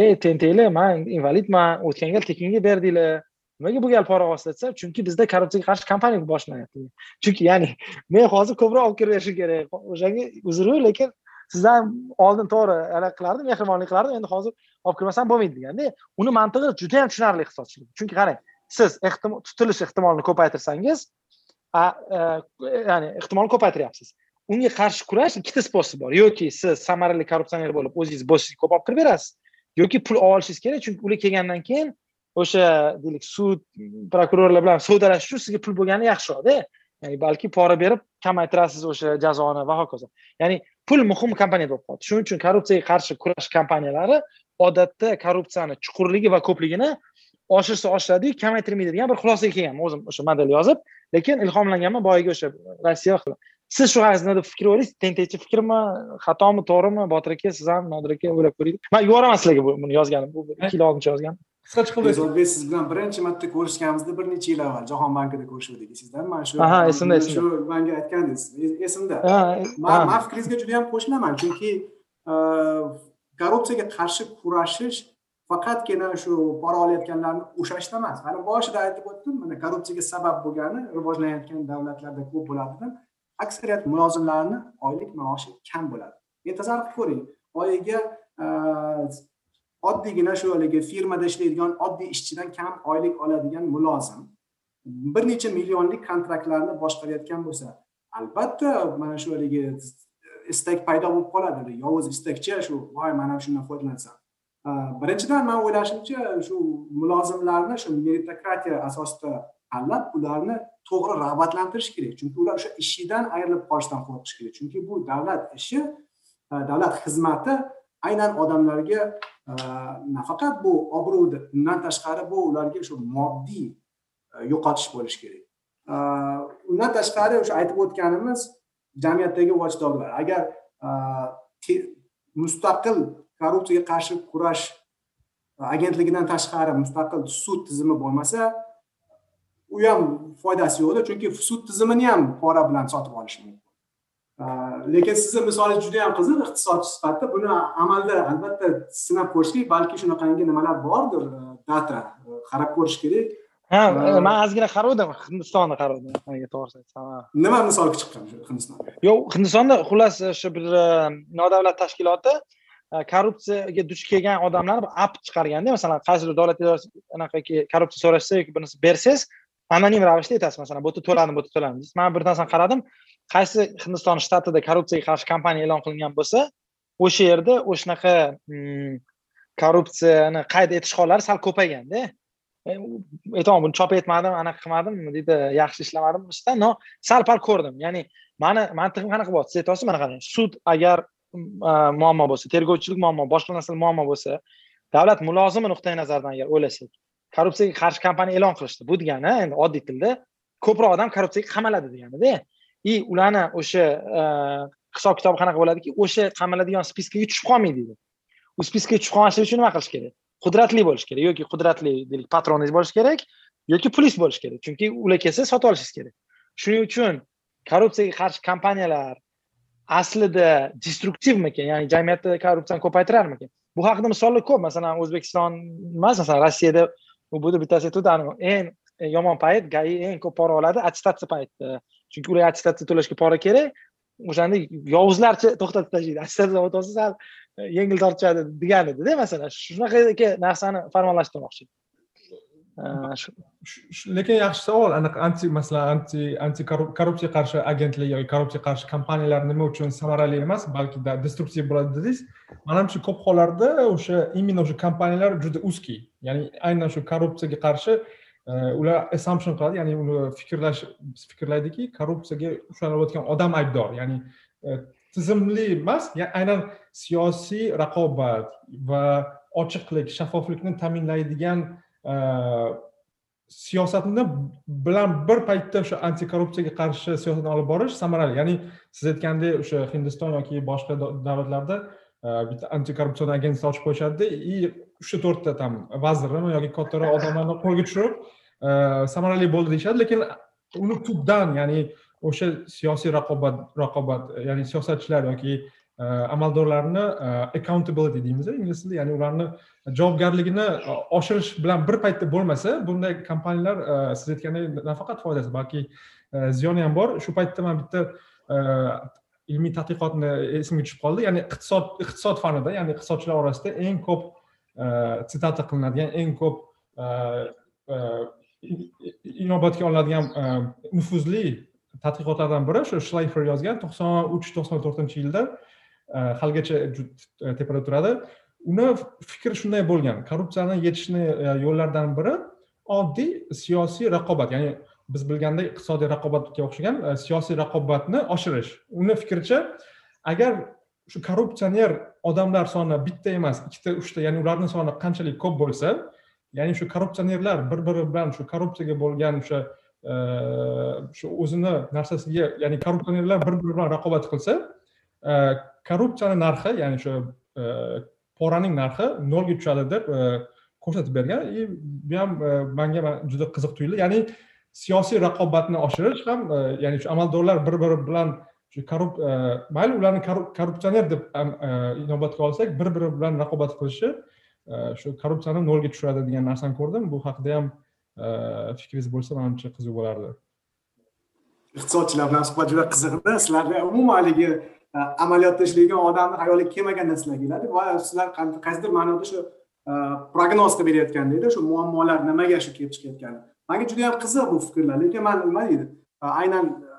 ey tentaklar man invalidman o'tgan gal tekinga berdinglar. Nimaga bu gal pora olyapsiz desa chunki bizda korrupsiyaga qarshi kampaniya boshlanyapti chunki ya'ni men hozir ko'proq olib kirib berishim kerak. O'shanga uzru lekin sizdan oldin to'g'ri anaqa qilardim mehribonlik qilardim. Endi hozir olib kirmasam bo'lmaydi deganda uni mantig'i juda yam tushunarli iqtisodchilik chunki qarang siz tutilish ehtimolini ko'paytirsangiz E, ya'ni ehtimolni ko'paytiryapsiz. Unga qarshi kurash ikkita sposob bor. Yoki siz samarali korrupsioner bo'lib o'zingiz bossizga ko'p olib kirib berasiz yoki pul olishingiz kerak chunki ular kelgandan keyin o'sha deylik sud prokurorlar bilan savdolashish uchun sizga pul bo'lgani yaxshiroqda ya'ni balki pora berib kamaytirasiz o'sha jazoni va hokazo. Ya'ni pul muhim komponent bo'lib qoldi. Shuning uchun korrupsiyaga qarshi kurash kompaniyalari odatda korrupsiyani chuqurligi va ko'pligini oshirsa oshiradiyu kamaytirmaydi degan bir xulosaga kelganman o'zim o'sha model yozib lekin ilhomlanganman boyagi o'sha rossiya siz shu haqida fikr o'ylaysiz tentakchi fikrmi? Xatomi to'g'rimi? Botir aka siz ham nodir aka o'ylab ko'ring man yuboraman sizlarga buni yozganim bu ikki yil oldincha yozganim. Qisqacha qilib bezodbek siz bilan birinchi marta ko'rishganimizda bir necha yil avval jahon bankida ko'rishgandik sizdan mana shu aha esimda esimda. shu manga aytgandingiz. Esimda. Man fikringizga juda yam qo'shilaman chunki korrupsiyaga qarshi kurashish faqatgina shu pora olayotganlarni ushlashda emas. Hali boshida aytib o'tdim mana korrupsiyaga sabab bo'lgani rivojlanayotgan davlatlarda ko'p bo'ladigan aksariyat mulozimlarni oylik maoshi kam bo'ladi. Endi qilib ko'ring oyiga e, oddiygina shu haligi firmada ishlaydigan oddiy ishchidan kam oylik oladigan mulozim bir necha millionlik kontraktlarni boshqarayotgan bo'lsa albatta mana shu haligi istak paydo bo'lib qoladi. Yovuz istakchi shu voy mana shundan foydalansam Э, birinchidan man o'ylashimcha shu mulozimlarni shu meritokratiya asosida tanlab ularni to'g'ri rag'batlantirish kerak. Chunki ular o'sha ishidan ayrilib qolishdan qo'rqish kerak. Chunki bu davlat ishi e, davlat xizmati aynan odamlarga e, nafaqat bu obro'ni undan tashqari bu ularga shu moddiy e, yo'qotish bo'lishi kerak. Undan tashqari o'sha aytib o'tganimiz jamiyatdagi watchdoglar agar mustaqil korrupsiyaga qarshi kurash agentligidan tashqari mustaqil sud tizimi bo'lmasa u ham foydasi yo'qda chunki sud tizimini ham pora bilan sotib olish mumkin. Lekin sizni misolingiz juda yam qiziq iqtisodchi sifatida buni amalda albatta sinab ko'rish kerak balki shunaqangi nimalar bordir data qarab ko'rish kerak. Ha man ozgina qaravdim hindistonni qaravdim to'g'risini aytsam nima misol chiqqan hindistonda? Yo'q hindistonda xullas o'sha bir nodavlat tashkiloti korrupsiyaga duch kelgan odamlarni bir app chiqarganda masalan qaysidir davlat idorasi anaqaki korrupsiya so'rashsa yoki bir narsa bersangiz anonim ravishda aytasiz masalan bu yerda to'ladim bu yerda to'ladim deysiz man bir narsani qaradim qaysi hindiston shtatida korrupsiyaga qarshi kampaniya e'lon qilingan bo'lsa o'sha yerda o'shanaqa korrupsiyani qayd etish hollari sal ko'payganda e, aytaman buni chop etmadim anaqa qilmadim deydi yaxshi ishlamadim ishda но sal pal ko'rdim ya'ni mani mantiqim qanaqa bo'lyapti siz aytyapsiz mana qarang sud agar muammo bo'lsa tergovchilik muammo boshqa narsalar muammo bo'lsa davlat mulozimi nuqtai nazaridan agar o'ylasak? Korrupsiyaga qarshi kampaniya e'lon qilishdi. Bu degani endi oddiy tilda ko'proq odam korrupsiyaga qamaladi deganida и ularni o'sha e, hisob kitobi qanaqa bo'ladiki o'sha qamaladigan spiskaga tushib qolmaydi deydi u spiskaga tushib qolmaslik uchun nima qilish kerak? Qudratli bo'lish kerak yoki qudratli deylik patroningiz bo'lishi kerak yoki pulingiz bo'lishi kerak? Chunki ular kelsa sotib olishingiz kerak. Shuning uchun korrupsiyaga qarshi kompaniyalar aslida destruktivmikan ya'ni jamiyatda korrupsiyani ko'paytirarmikan bu haqida misollar ko'p. Masalan o'zbekiston emas masalan rossiyada u bittasi aytuvdi eng yomon payt gai eng ko'p pora oladi attestatsiya paytida. Chunki ularga attestatsiya to'lashga pora kerak o'shanda yovuzlarcha to'xtatib tashlaydi. Attestatsiya olsa sal yengil tortishadi degan edida masalan. Shunaqa narsani farmonlashtirmoqchi. Lekin yaxshi savol. Anaqa anti masalan anti anti korrupsiyaga qarshi agentlik yoki korrupsiyaga qarshi kompaniyalar nima uchun samarali emas balki destruktiv bo'ladi dedingiz. Manimcha ko'p hollarda o'sha именно o'sha kompaniyalar juda узкий. Ya'ni aynan shu korrupsiyaga qarshi э, ular assumption qiladi. Ya'ni uni fikrlash fikrlaydiki korrupsiyaga ushlanayotgan odam aybdor. Ya'ni e, tizimli emas aynan siyosiy raqobat va ochiqlik shaffoflikni ta'minlaydigan siyosatni bilan bir paytda o'sha antikorrupsiyaga qarshi siyosatni olib borish samarali ya'ni siz aytgandek o'sha hindiston yoki boshqa davlatlarda bitta antikorrupsion agentство ochib qo'yishadida и uchta to'rtta там vazirmi yoki kattaroq odamlarni qo'lga tushirib samarali bo'ldi deyishadi lekin uni tubdan ya'ni o'sha siyosiy raqobat raqobat ya'ni siyosatchilar yoki amaldorlarni e, accountability deymiz ingliz tilida ya'ni ularni javobgarligini e, oshirish bilan bir paytda bo'lmasa bunday kompaniyalar e, siz aytgandek nafaqat foydasi balki ziyoni ham bor. Shu paytda man bitta ilmiy tadqiqotni esimga tushib qoldi. Ya'ni iqtisod iqtisod fanida ya'ni iqtisodchilar orasida eng ko'p sitata qilinadigan eng ko'p inobatga olinadigan nufuzli tadqiqotlardan biri shu shlayfer yozgan to'qson uch to'qson to'rtinchi yilda Э, haligacha э, tepada turadi uni fikri shunday bo'lgan. Korrupsiyani yechishni e, yo'llaridan biri oddiy siyosiy raqobat. Ya'ni biz bilgandek iqtisodiy raqobatga o'xshagan e, siyosiy raqobatni oshirish. Uni fikricha agar shu korrupsioner odamlar soni bitta emas ikkita uchta ya'ni ularni soni qanchalik ko'p bo'lsa ya'ni shu korrupsionerlar bir biri bilan shu korrupsiyaga bo'lgan o'sha e, shu o'zini narsasiga ya'ni korrupsionerlar bir biri bilan raqobat qilsa korrupsiyani narxi ya'ni shu e, poraning narxi nolga tushadi deb e, ko'rsatib bergan. И bu ham e, manga juda qiziq tuyuldi. Ya'ni siyosiy raqobatni oshirish ham ya'ni shu amaldorlar bir biri bilan shu korrup mayli ularni korrupsioner deb inobatga olsak bir biri bilan raqobat qilishi shu korrupsiyani nolga tushiradi degan narsani ko'rdim. Bu haqida ham fikringiz bo'lsa manimcha qiziq bo'lardi. Iqtisodchilar bilan suhbat juda qiziqdi. Sizlarni umuman haligi Э, amaliyotda ishlaydigan odamni xayoliga kelmagan narsalar keladi va sizlar qaysidir ma'noda shu e, prognoz qilib berayotgandekda shu muammolar nimaga shu kelib chiqayotgani. Manga juda yam qiziq bu fikrlar lekin man nima deydi e, aynan e,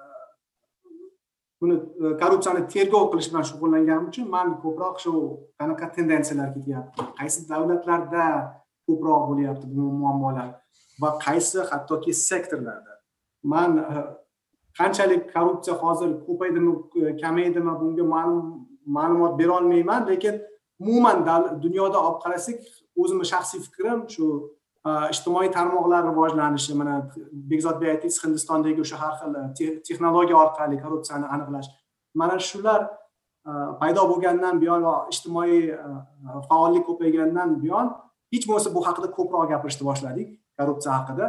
buni korrupsiyani tergov qilish bilan shug'ullanganim uchun man ko'proq shu qanaqa tendensiyalar ketyapti qaysi davlatlarda ko'proq bo'lyapti bu muammolar va qaysi hattoki sektorlarda. Man qanchalik korrupsiya hozir ko'paydimi e, kamaydimi bunga ma'lum ma'lumot berolmayman lekin umuman dunyoda olib qarasak o'zimni shaxsiy fikrim shu e, ijtimoiy tarmoqlar rivojlanishi mana bekzodbek aytdingiz hindistondagi o'sha har xil e, texnologiya orqali korrupsiyani aniqlash. Mana shular paydo bo'lgandan buyon va ijtimoiy faollik ko'paygandan buyon hech bo'lmasa bu haqida ko'proq gapirishni boshladik korrupsiya haqida.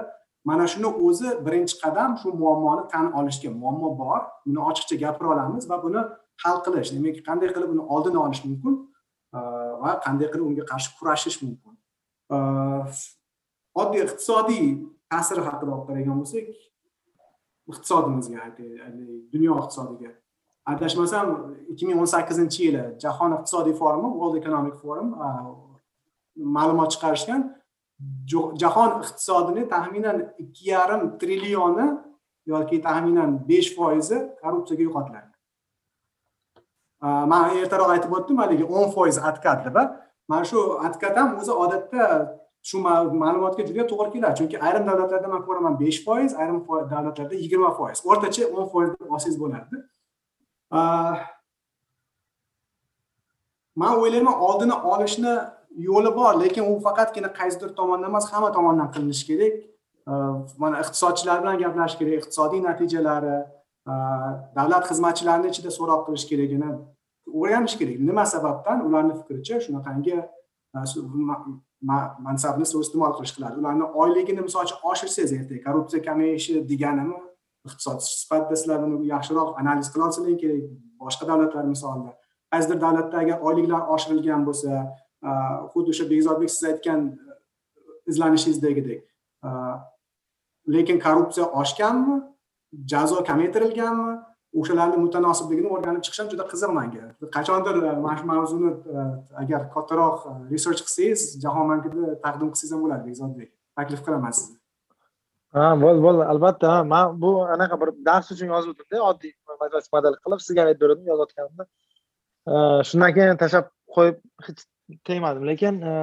Mana shuni o'zi birinchi qadam shu muammoni tan olishga muammo bor. Buni ochiqcha gapira olamiz va buni hal qilish. Demak qanday qilib uni oldini olish mumkin e, va qanday qilib unga qarshi kurashish mumkin? E, oddiy iqtisodiy ta'siri haqida olib qaraydigan bo'lsak iqtisodimizga dunyo iqtisodiga. Adashmasam ikki ming o'n sakkizinchi yili jahon iqtisodiy forumi world economic forum e, ma'lumot chiqarishgan. Jahon iqtisodini taxminan ikki yarim trillioni yoki taxminan besh foizi korrupsiyaga yo'qotiladi. Man ertaroq aytib o'tdim haligi o'n foiz откат deb mana shu откат ham o'zi odatda shu ma'lumotga juda to'g'ri keladi. Chunki ayrim davlatlarda man ko'raman besh foiz ayrim davlatlarda yigirma foiz. O'rtacha o'n foiz deb olsangiz bo'ladi man o'ylayman oldini olishni yo'li bor lekin u faqatgina qaysidir tomondan emas hamma tomondan qilinishi kerak. Mana iqtisodchilar bilan gaplashish kerak iqtisodiy natijalari davlat xizmatchilarini ichida so'roq qilish kerakini o'rganish kerak. Nima sababdan? Ularni fikricha shunaqangi mansabni suiiste'mol qilish qiladi. Ularni oyligini misol uchun oshirsangiz ertaga korrupsiya kamayishi deganimi? Iqtisodchi sifatida sizlar buni yaxshiroq analiz qila olsanglar kerak boshqa davlatlar misolida. Qaysidir davlatda agar oyliklar oshirilgan bo'lsa Э, xuddi o'sha bekzodbek siz aytgan e, izlanishingizdagidek. Э, lekin korrupsiya oshganmi? Jazo kamaytirilganmi o'shalarni mutanosibligini o'rganib chiqish ham juda qiziq manga. Qachondir e, mana shu mavzuni e, agar kattaroq research qilsangiz jahon bankida taqdim qilsangiz ham bo'ladi bekzodbek taklif qilaman sizni. Ha bo'ldi bo'ldi albatta. Man bu anaqa bir dars uchun yozuvdimda oddiy matematik qilib sizga aytib berdim yozayotganimda. Э, shundan keyin tashlab qo'yib hech tegmadim lekin e,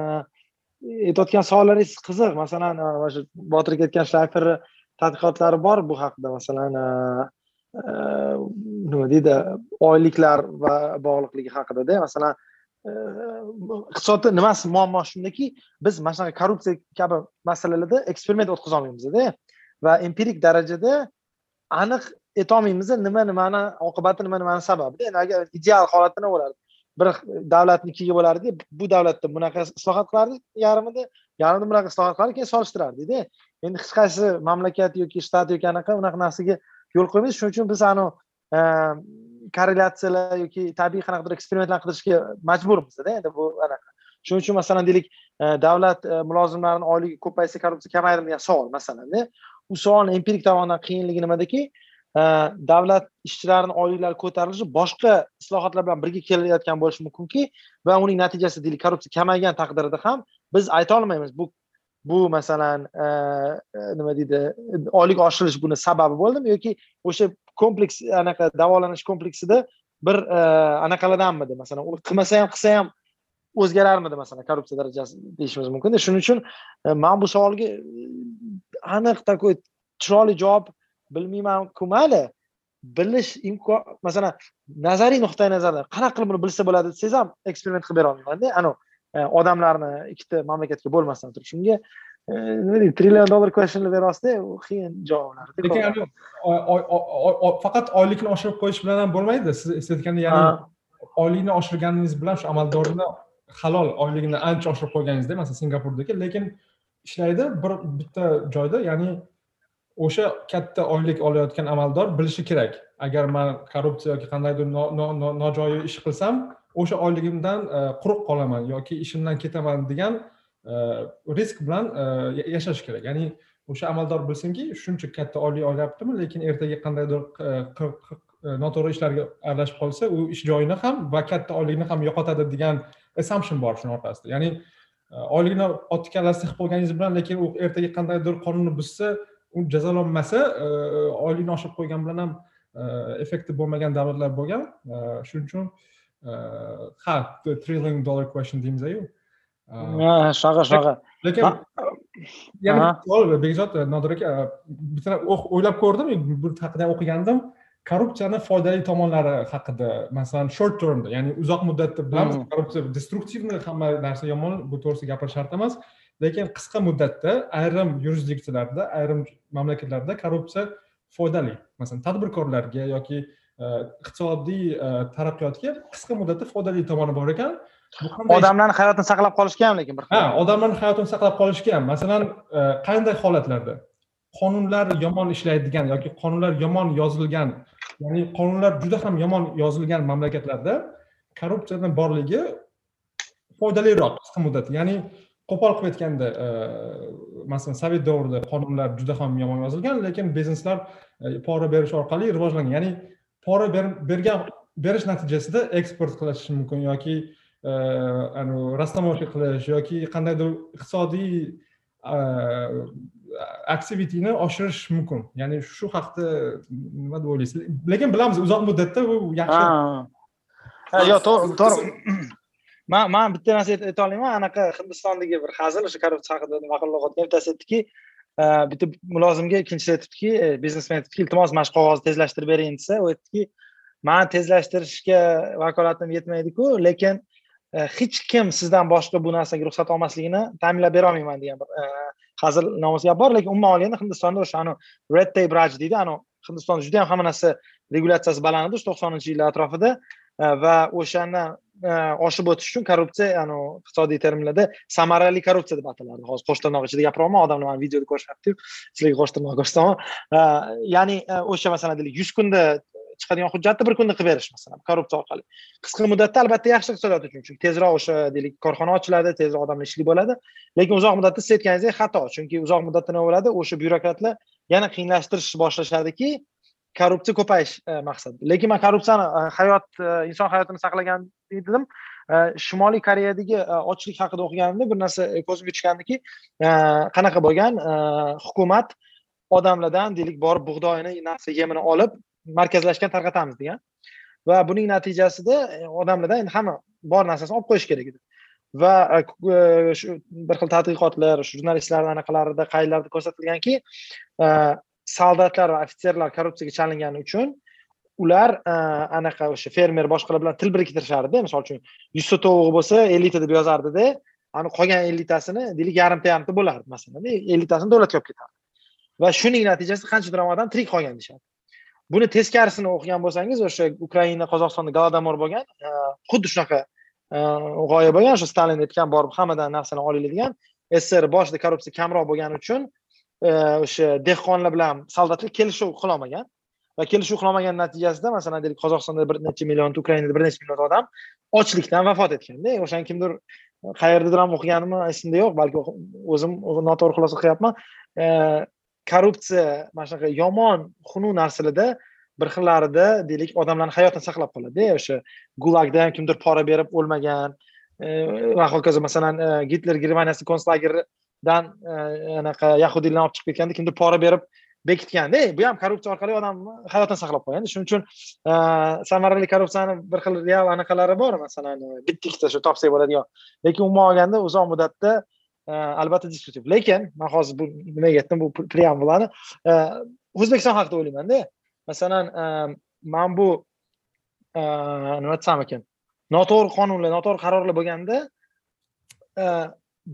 aytayotgan savollaringiz qiziq. Masalan e, mana shu botir aytgan shlayferni tadqiqotlari bor bu haqida masalan e, nima deydi oyliklar va bog'liqligi haqidada masalan iqtisodda nimasi muammo shundaki biz mana shunaqa korrupsiya kabi masalalarda eksperiment o'tkazolmaymizda va empirik darajada aniq aytolmaymiz nima nimani oqibati nima nimani sababi endi agar ideal holatda nima bo'lardi bir davlatnikiga bo'lardi bu davlatda bunaqa islohot qilardi yarmida yarmida bunaqa islohot qilardi keyin solishtirardida. Endi hech qaysi mamlakat yoki shtat yoki anaqa unaqa narsaga yo'l qo'ymaymiz shuning uchun biz anavi e, korrelyatsiyalar yoki tabiiy qanaqadir eksperimentlar qilishga majburmizda endi bu anaqa. Shuning uchun masalan deylik e, davlat e, mulozimlarini oyligi ko'paysa korrupsiya kamaydimi degan savol masalanda u savolni empirik tomondan qiyinligi nimadaki davlat ishchilarini oyliklari ko'tarilishi boshqa islohotlar bilan birga kelayotgan bo'lishi mumkinki va uning natijasida deylik korrupsiya kamaygan taqdirda ham biz ayta olmaymiz bu bu masalan e, e, nima deydi oylik oshirilish buni sababi bo'ldimi yoki o'sha kompleks anaqa davolanish kompleksida bir e, anaqalardanmidi masalan qilmasa ham qilsa ham o'zgararmidi masalan korrupsiya darajasi deyishimiz mumkinda. Shuning uchun man bu savolga aniq такой chiroyli javob bilmaymanku mayli bilish imkon masalan nazariy nuqtai nazardan qanaqa qilib buni bilsa bo'ladi desangiz ham eksperiment qilib bera olmaymanda anavi odamlarni ikkita mamlakatga bo'lmasdan turib shunga nima deydi trillion dollar questionni berolsada u qiyin javoblar lekin faqat oylikni oshirib qo'yish bilan ham bo'lmaydi. Siz aytayotganda ya'ni oylikni oshirganingiz bilan shu amaldorni halol oyligini ancha oshirib qo'yganingizda masalan singapurdagi. Lekin ishlaydi bir bitta joyda ya'ni o'sha katta oylik olayotgan amaldor bilishi kerak. Agar man korrupsiya yoki qandaydir nojo'ya ish qilsam o'sha oyligimdan e, quruq qolaman yoki ishimdan ketaman degan e, risk bilan e, yashash kerak. Ya'ni o'sha amaldor bilsinki shuncha katta oylik olyaptimi lekin ertaga qandaydir noto'g'ri ishlarga aralashib qolsa u ish joyini ham va katta oylikni ham yo'qotadi degan assumption bor shuni orqasida. Ya'ni oylikni otni kallasida qilib qo'yganingiz bilan lekin u ertaga qandaydir qonunni buzsa u jazolanmasa oylikni oshirib qo'ygan bilan ham effekti bo'lmagan davlatlar bo'lgan. Shuning uchun ha trillion dollar question deymizayu shunaqa shunaqa. lekin yana savol bekzod nodir aka bitta o'ylab ko'rdim bu haqida o'qigandim. Korrupsiyani foydali tomonlari haqida masalan short termda ya'ni uzoq muddatda bilamiz korrupsiya destruktivniy hamma narsa yomon bu to'g'risida gapirish shart emas lekin qisqa muddatda ayrim yurisdiksiyalarda ayrim mamlakatlarda korrupsiya foydali. Masalan tadbirkorlarga yoki e, iqtisodiy e, taraqqiyotga qisqa muddatda foydali tomoni bor ekan. Odamlarni hayotini saqlab qolishga ham lekin bir ha odamlarni hayotini saqlab qolishga ham. Masalan e, qanday holatlarda? Qonunlar yomon ishlaydigan yoki qonunlar yomon yozilgan ya'ni qonunlar juda ham yomon yozilgan mamlakatlarda korrupsiyani borligi foydaliroq qisqa muddatda ya'ni qo'pol qilib aytganda e, masalan sovet davrida qonunlar juda ham yomon yozilgan lekin bizneslar e, pora berish orqali rivojlangan. Ya'ni pora bergan berish natijasida eksport qilish mumkin yoki e, rastamosha qilish yoki qandaydir iqtisodiy aktivityni oshirish mumkin. Ya'ni shu haqida nima deb o'ylaysiz? Lekin bilamiz uzoq muddatda bu yaxshi. Yo'q to'g'ri to'g'ri man man bitta narsa ayta olaman anaqa hindistondagi bir hazil o'sha korrupsiya haqida maqollar bittasi aytdiki e, bitta mulozimga ikkinchisi aytibdiki e, biznesmen aytibdiki iltimos mana shu qog'ozni tezlashtirib bering desa u aytdiki man tezlashtirishga vakolatim yetmaydiku lekin e, hech kim sizdan boshqa bu narsaga ruxsat olmasligini ta'minlab berolmayman degan bir hazil nomus gap bor. Lekin umuman olganda hindistonda o'sha red tape raj deydi. Anavi hindistonda juda yam hamma narsa regulyatsiyasi baland edi o'sha to'qsoninchi yillar atrofida va o'shandan Э, oshib o'tish uchun korrupsiya iqtisodiy terminlarda samarali korrupsiya deb ataladi. Hozir qo'sh tirnoq ichida gapiryapman odamlar mani videoda ko'rishyaptiyu sizlarga qo'sh tirnoq ko'rsataman э, ya'ni э, o'sha masalan deylik yuz kunda chiqadigan hujjatni bir kunda qilib berish masalan korrupsiya orqali. Qisqa muddatda albatta yaxshi iqtisodiyot uchun chunki tezroq o'sha deylik korxona ochiladi tezroq odamlar ishli bo'ladi. Lekin uzoq muddatda siz aytganingizdek xato chunki uzoq muddatda nima bo'ladi? O'sha byurokratlar yana qiyinlashtirish boshlashadiki korrupsiya ko'payish maqsadi maqsad. Lekin man korrupsiyani e, hayot e, inson hayotini saqlagan dedim. Shimoliy koreyadagi ochlik haqida o'qiganimda bir narsa ko'zimga tushgandiki qanaqa bo'lgan? Hukumat odamlardan deylik borib bug'doyini narsa yemini olib markazlashgan tarqatamiz degan. Va buning natijasida odamlardan endi hamma bor narsasini olib qo'yish kerak edi. Va shu bir xil tadqiqotlar jurnalistlarni anaqalarida qayerlarda ko'rsatilganki soldatlar va ofitserlar korrupsiyaga chalingani uchun ular e, anaqa o'sha fermer boshqalar bilan til biriktirishardida misol uchun yuzta tovug'i bo'lsa ellikta deb yozardida ani qolgan elliktasini deylik yarimta yarimta bo'lardi masalan elliktasini davlatga olib ketardi. Va shuning natijasida qanchadir odam tirik qolgan deyishadi. Buni teskarisini o'qigan bo'lsangiz o'sha ukraina qozog'istonda golodomor bo'lgan e, xuddi shunaqa e, g'oya bo'lgan o'sha stalin aytgan borib hammadan narsani olinglar degan sssr boshida korrupsiya kamroq bo'lgani uchun o'sha dehqonlar bilan soldatlar kelishuv qilolmagan va kelishuv qilolmagan natijasida masalan deylik qozog'istonda bir necha million ukrainada bir necha million odam ochlikdan vafot etganda o'shani kimdir qayerdadir ham o'qiganimni esimda yo'q balki o'zim noto'g'ri xulosa qilyapman. Korrupsiya mana shunaqa yomon xunuk narsalarda bir xillarida deylik odamlarni hayotini saqlab qoladi o'sha gulagda ham kimdir pora berib o'lmagan. Va hokazo masalan e, gitler germaniyasi konslagerni dan e, anaqa yahudiylarni olib chiqib ketganda kimdir pora berib bekitganda bu ham korrupsiya orqali odamni hayotini saqlab qo'ygan shuning uchun e, samarali korrupsiyani bir xil real anaqalari bor masalan e, bitta ikkita shu topsak bo'ladigan. Lekin umuman olganda uzoq muddatda albatta diskutiv lekin man hozir bu nimaga aytdim bu preambulani o'zbekiston haqida o'ylaymanda masalan man bu nima desam ekan noto'g'ri qonunlar noto'g'ri qarorlar bo'lganda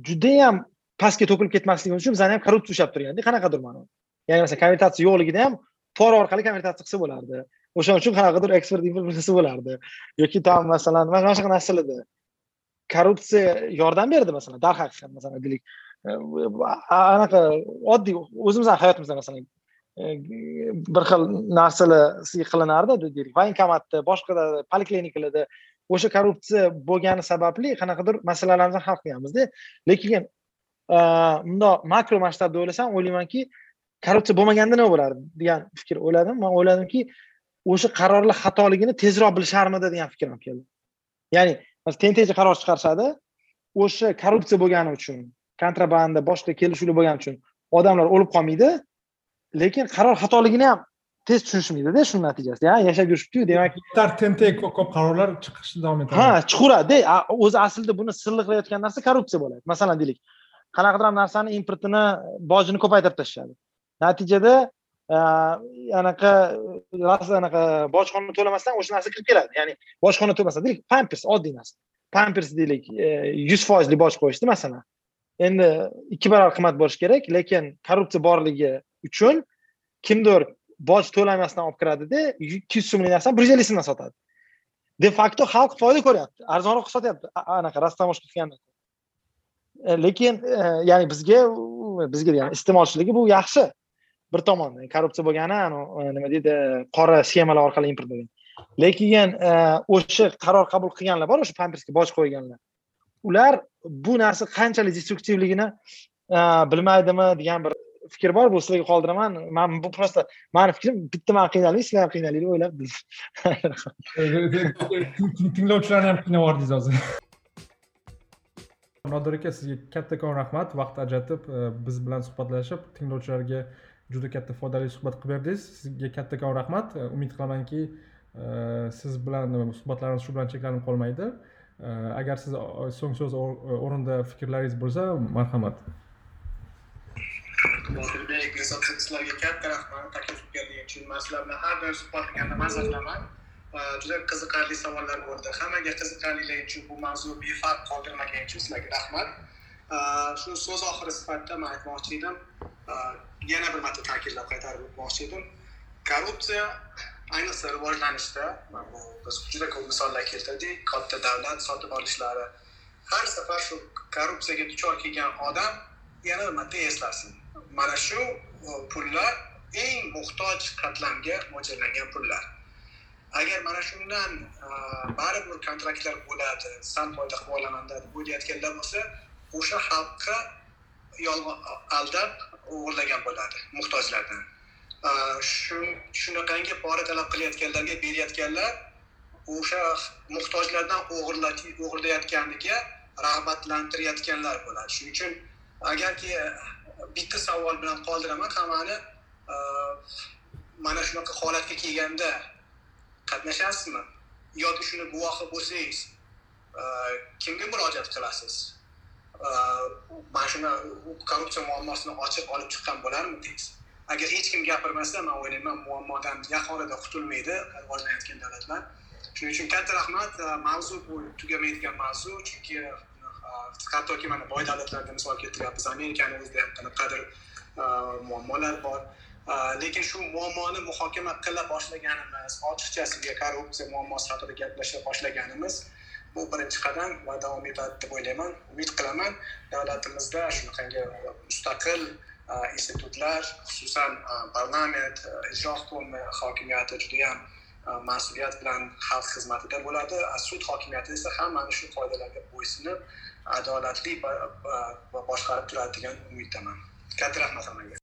judayam pastga to'kilib ketmasligi uchun bizani ham korrupsiya ushlab turganda qanaqadir ma'no ya'ni masalan konvertatsiya yo'qligida ham pora orqali konvertatsiya qilsa bo'lardi. O'shaning uchun qanaqadir eksport import qilsa bo'lardi. Yoki там masalan mana shunaqa narsalarda korrupsiya yordam berdi masalan darhaqiqat masalan aytaylik e, anaqa oddiy o'zimizni hayotimizda masalan e, bir xil narsalar qilinardi deylik. Voenkomatda boshqada poliklinikalarda o'sha korrupsiya bo'lgani sababli qanaqadir masalalarimizni hal qilganmizda. Lekin bundoq makro masshtabda o'ylasam o'ylaymanki korrupsiya bo'lmaganda nima bo'lardi degan fikr o'yladim. Man o'yladimki o'sha qarorlar xatoligini tezroq bilisharmidi degan fikr ham keldi ya'ni tentakcha qaror chiqarishadi o'sha korrupsiya bo'lgani uchun kontrabanda boshqa kelishuvlar bo'lgani uchun odamlar o'lib qolmaydi lekin qaror xatoligini ham tez tushunishmaydida shuni natijasida. Yashab yurishibdiyu demak tentak ko'p qarorlar chiqishda davom etadi ha chuqurada o'zi aslida buni silliqlayotgan narsa korrupsiya bo'ladi. Masalan deylik qanaqadir ham narsani importini bojini ko'paytirib tashlashadi natijada e, anaqa anaqa bojxona to'lamasdan o'sha narsa kirib keladi. Ya'ni bojxona to'lamasdan deylik pampers oddiy narsa. Pampers deylik e, yuz foizli boj qo'yishdi masalan. Endi ikki barobar qimmat bo'lishi kerak lekin korrupsiya borligi uchun kimdir boj to'lamasdan olib kiradida ikki yuz so'mlik narsani bir yuz ellik so'mdan sotadi. De facto xalq foyda ko'ryapti arzonroq sotyapti anaqa rastavoshka qilgandan lekin e, ya'ni bizga bizga ya'ni iste'molchilarga bu yaxshi. Bir tomondan korrupsiya bo'lgani e, nima deydi qora sxemalar orqali import bo'lgan. Lekin e, o'sha qaror qabul qilganlar bor o'sha pampersga boj qo'yganlar. Ular bu narsa qanchalik destruktivligini e, bilmaydimi degan bir fikr bor. Bu sizlarga qoldiraman. Man bu просто mani fikrim bitta man qiynaldik sizlar ham qiynalinglar o'ylab. *laughs* Tinglovchilarni ham qiynab yubordingiz hozir *laughs* nodir aka sizga kattakon rahmat. Vaqt ajratib e, biz bilan suhbatlashib tinglovchilarga juda katta foydali suhbat qilib berdingiz. Sizga kattakon rahmat. E, umid qilamanki e, siz bilan suhbatlarimiz shu bilan cheklanib qolmaydi. Agar siz so'ng so'z o'rinda fikrlaringiz bo'lsa marhamat. Botirbek sizlarga katta rahmat. Taklif qilganingiz uchun man sizlar bilan har doim suhbat qilganda mazza qilaman juda qiziqarli savollar bo'ldi. Hammaga qiziqqanliklari uchun bu mavzu befarq qoldirmagan uchun sizlarga rahmat. Shu so'z oxiri sifatida man aytmoqchi edim. Yana bir marta ta'kidlab qaytarib o'tmoqchi edim. Korrupsiya ayniqsa rivojlanishda bu biz juda ko'p misollar keltirdik katta davlat sotib olishlari. Har safar shu korrupsiyaga duchor kelgan odam yana bir marta eslasin. Mana shu e, pullar eng muhtoj qatlamga mo'ljallangan pullar. Agar mana shundan uh, baribir kontraktlar bo'ladi san poytaxt qilib olaman deb o'ylayotganlar bo'lsa o'sha xalqqa yolg'on aldab o'g'irlagan bo'ladi muhtojlardan. Uh, shu shunaqangi pora talab qilayotganlarga berayotganlar o'sha muhtojlardan o'g'irlayotganiga rag'batlantirayotganlar bo'ladi. Shuning uchun agarki uh, bitta savol bilan qoldiraman hammani mana shunaqa holatga kelganda qatnashasizmi? Yoki shuni guvohi bo'lsangiz e, kimga murojaat qilasiz? E, mana shuni korrupsiya muammosini ochiq olib chiqqan bo'larmidingiz agar hech kim gapirmasa man o'ylayman muammodan yaqinida qutulmaydi rivojlanayotgan davlatlar. Shuning uchun katta rahmat. E, mavzu bu tugamaydigan mavzu chunki hattoki mana boy davlatlarda misol keltiryapmiz amerikani o'zida ham qanaqadir muammolar bor. Lekin shu muammoni muhokama qila boshlaganimiz ochiqchasiga korrupsiya muammosi haqida gaplasha boshlaganimiz bu birinchi qadam va davom etadi deb o'ylayman. Umid qilaman davlatimizda shunaqangi mustaqil institutlar xususan parlament ijro hokimiyati judayam mas'uliyat bilan xalq xizmatida bo'ladi. Sud hokimiyati esa ham mana shu qoidalarga bo'ysunib adolatli boshqarib turadi degan umiddaman. Katta rahmat hammaga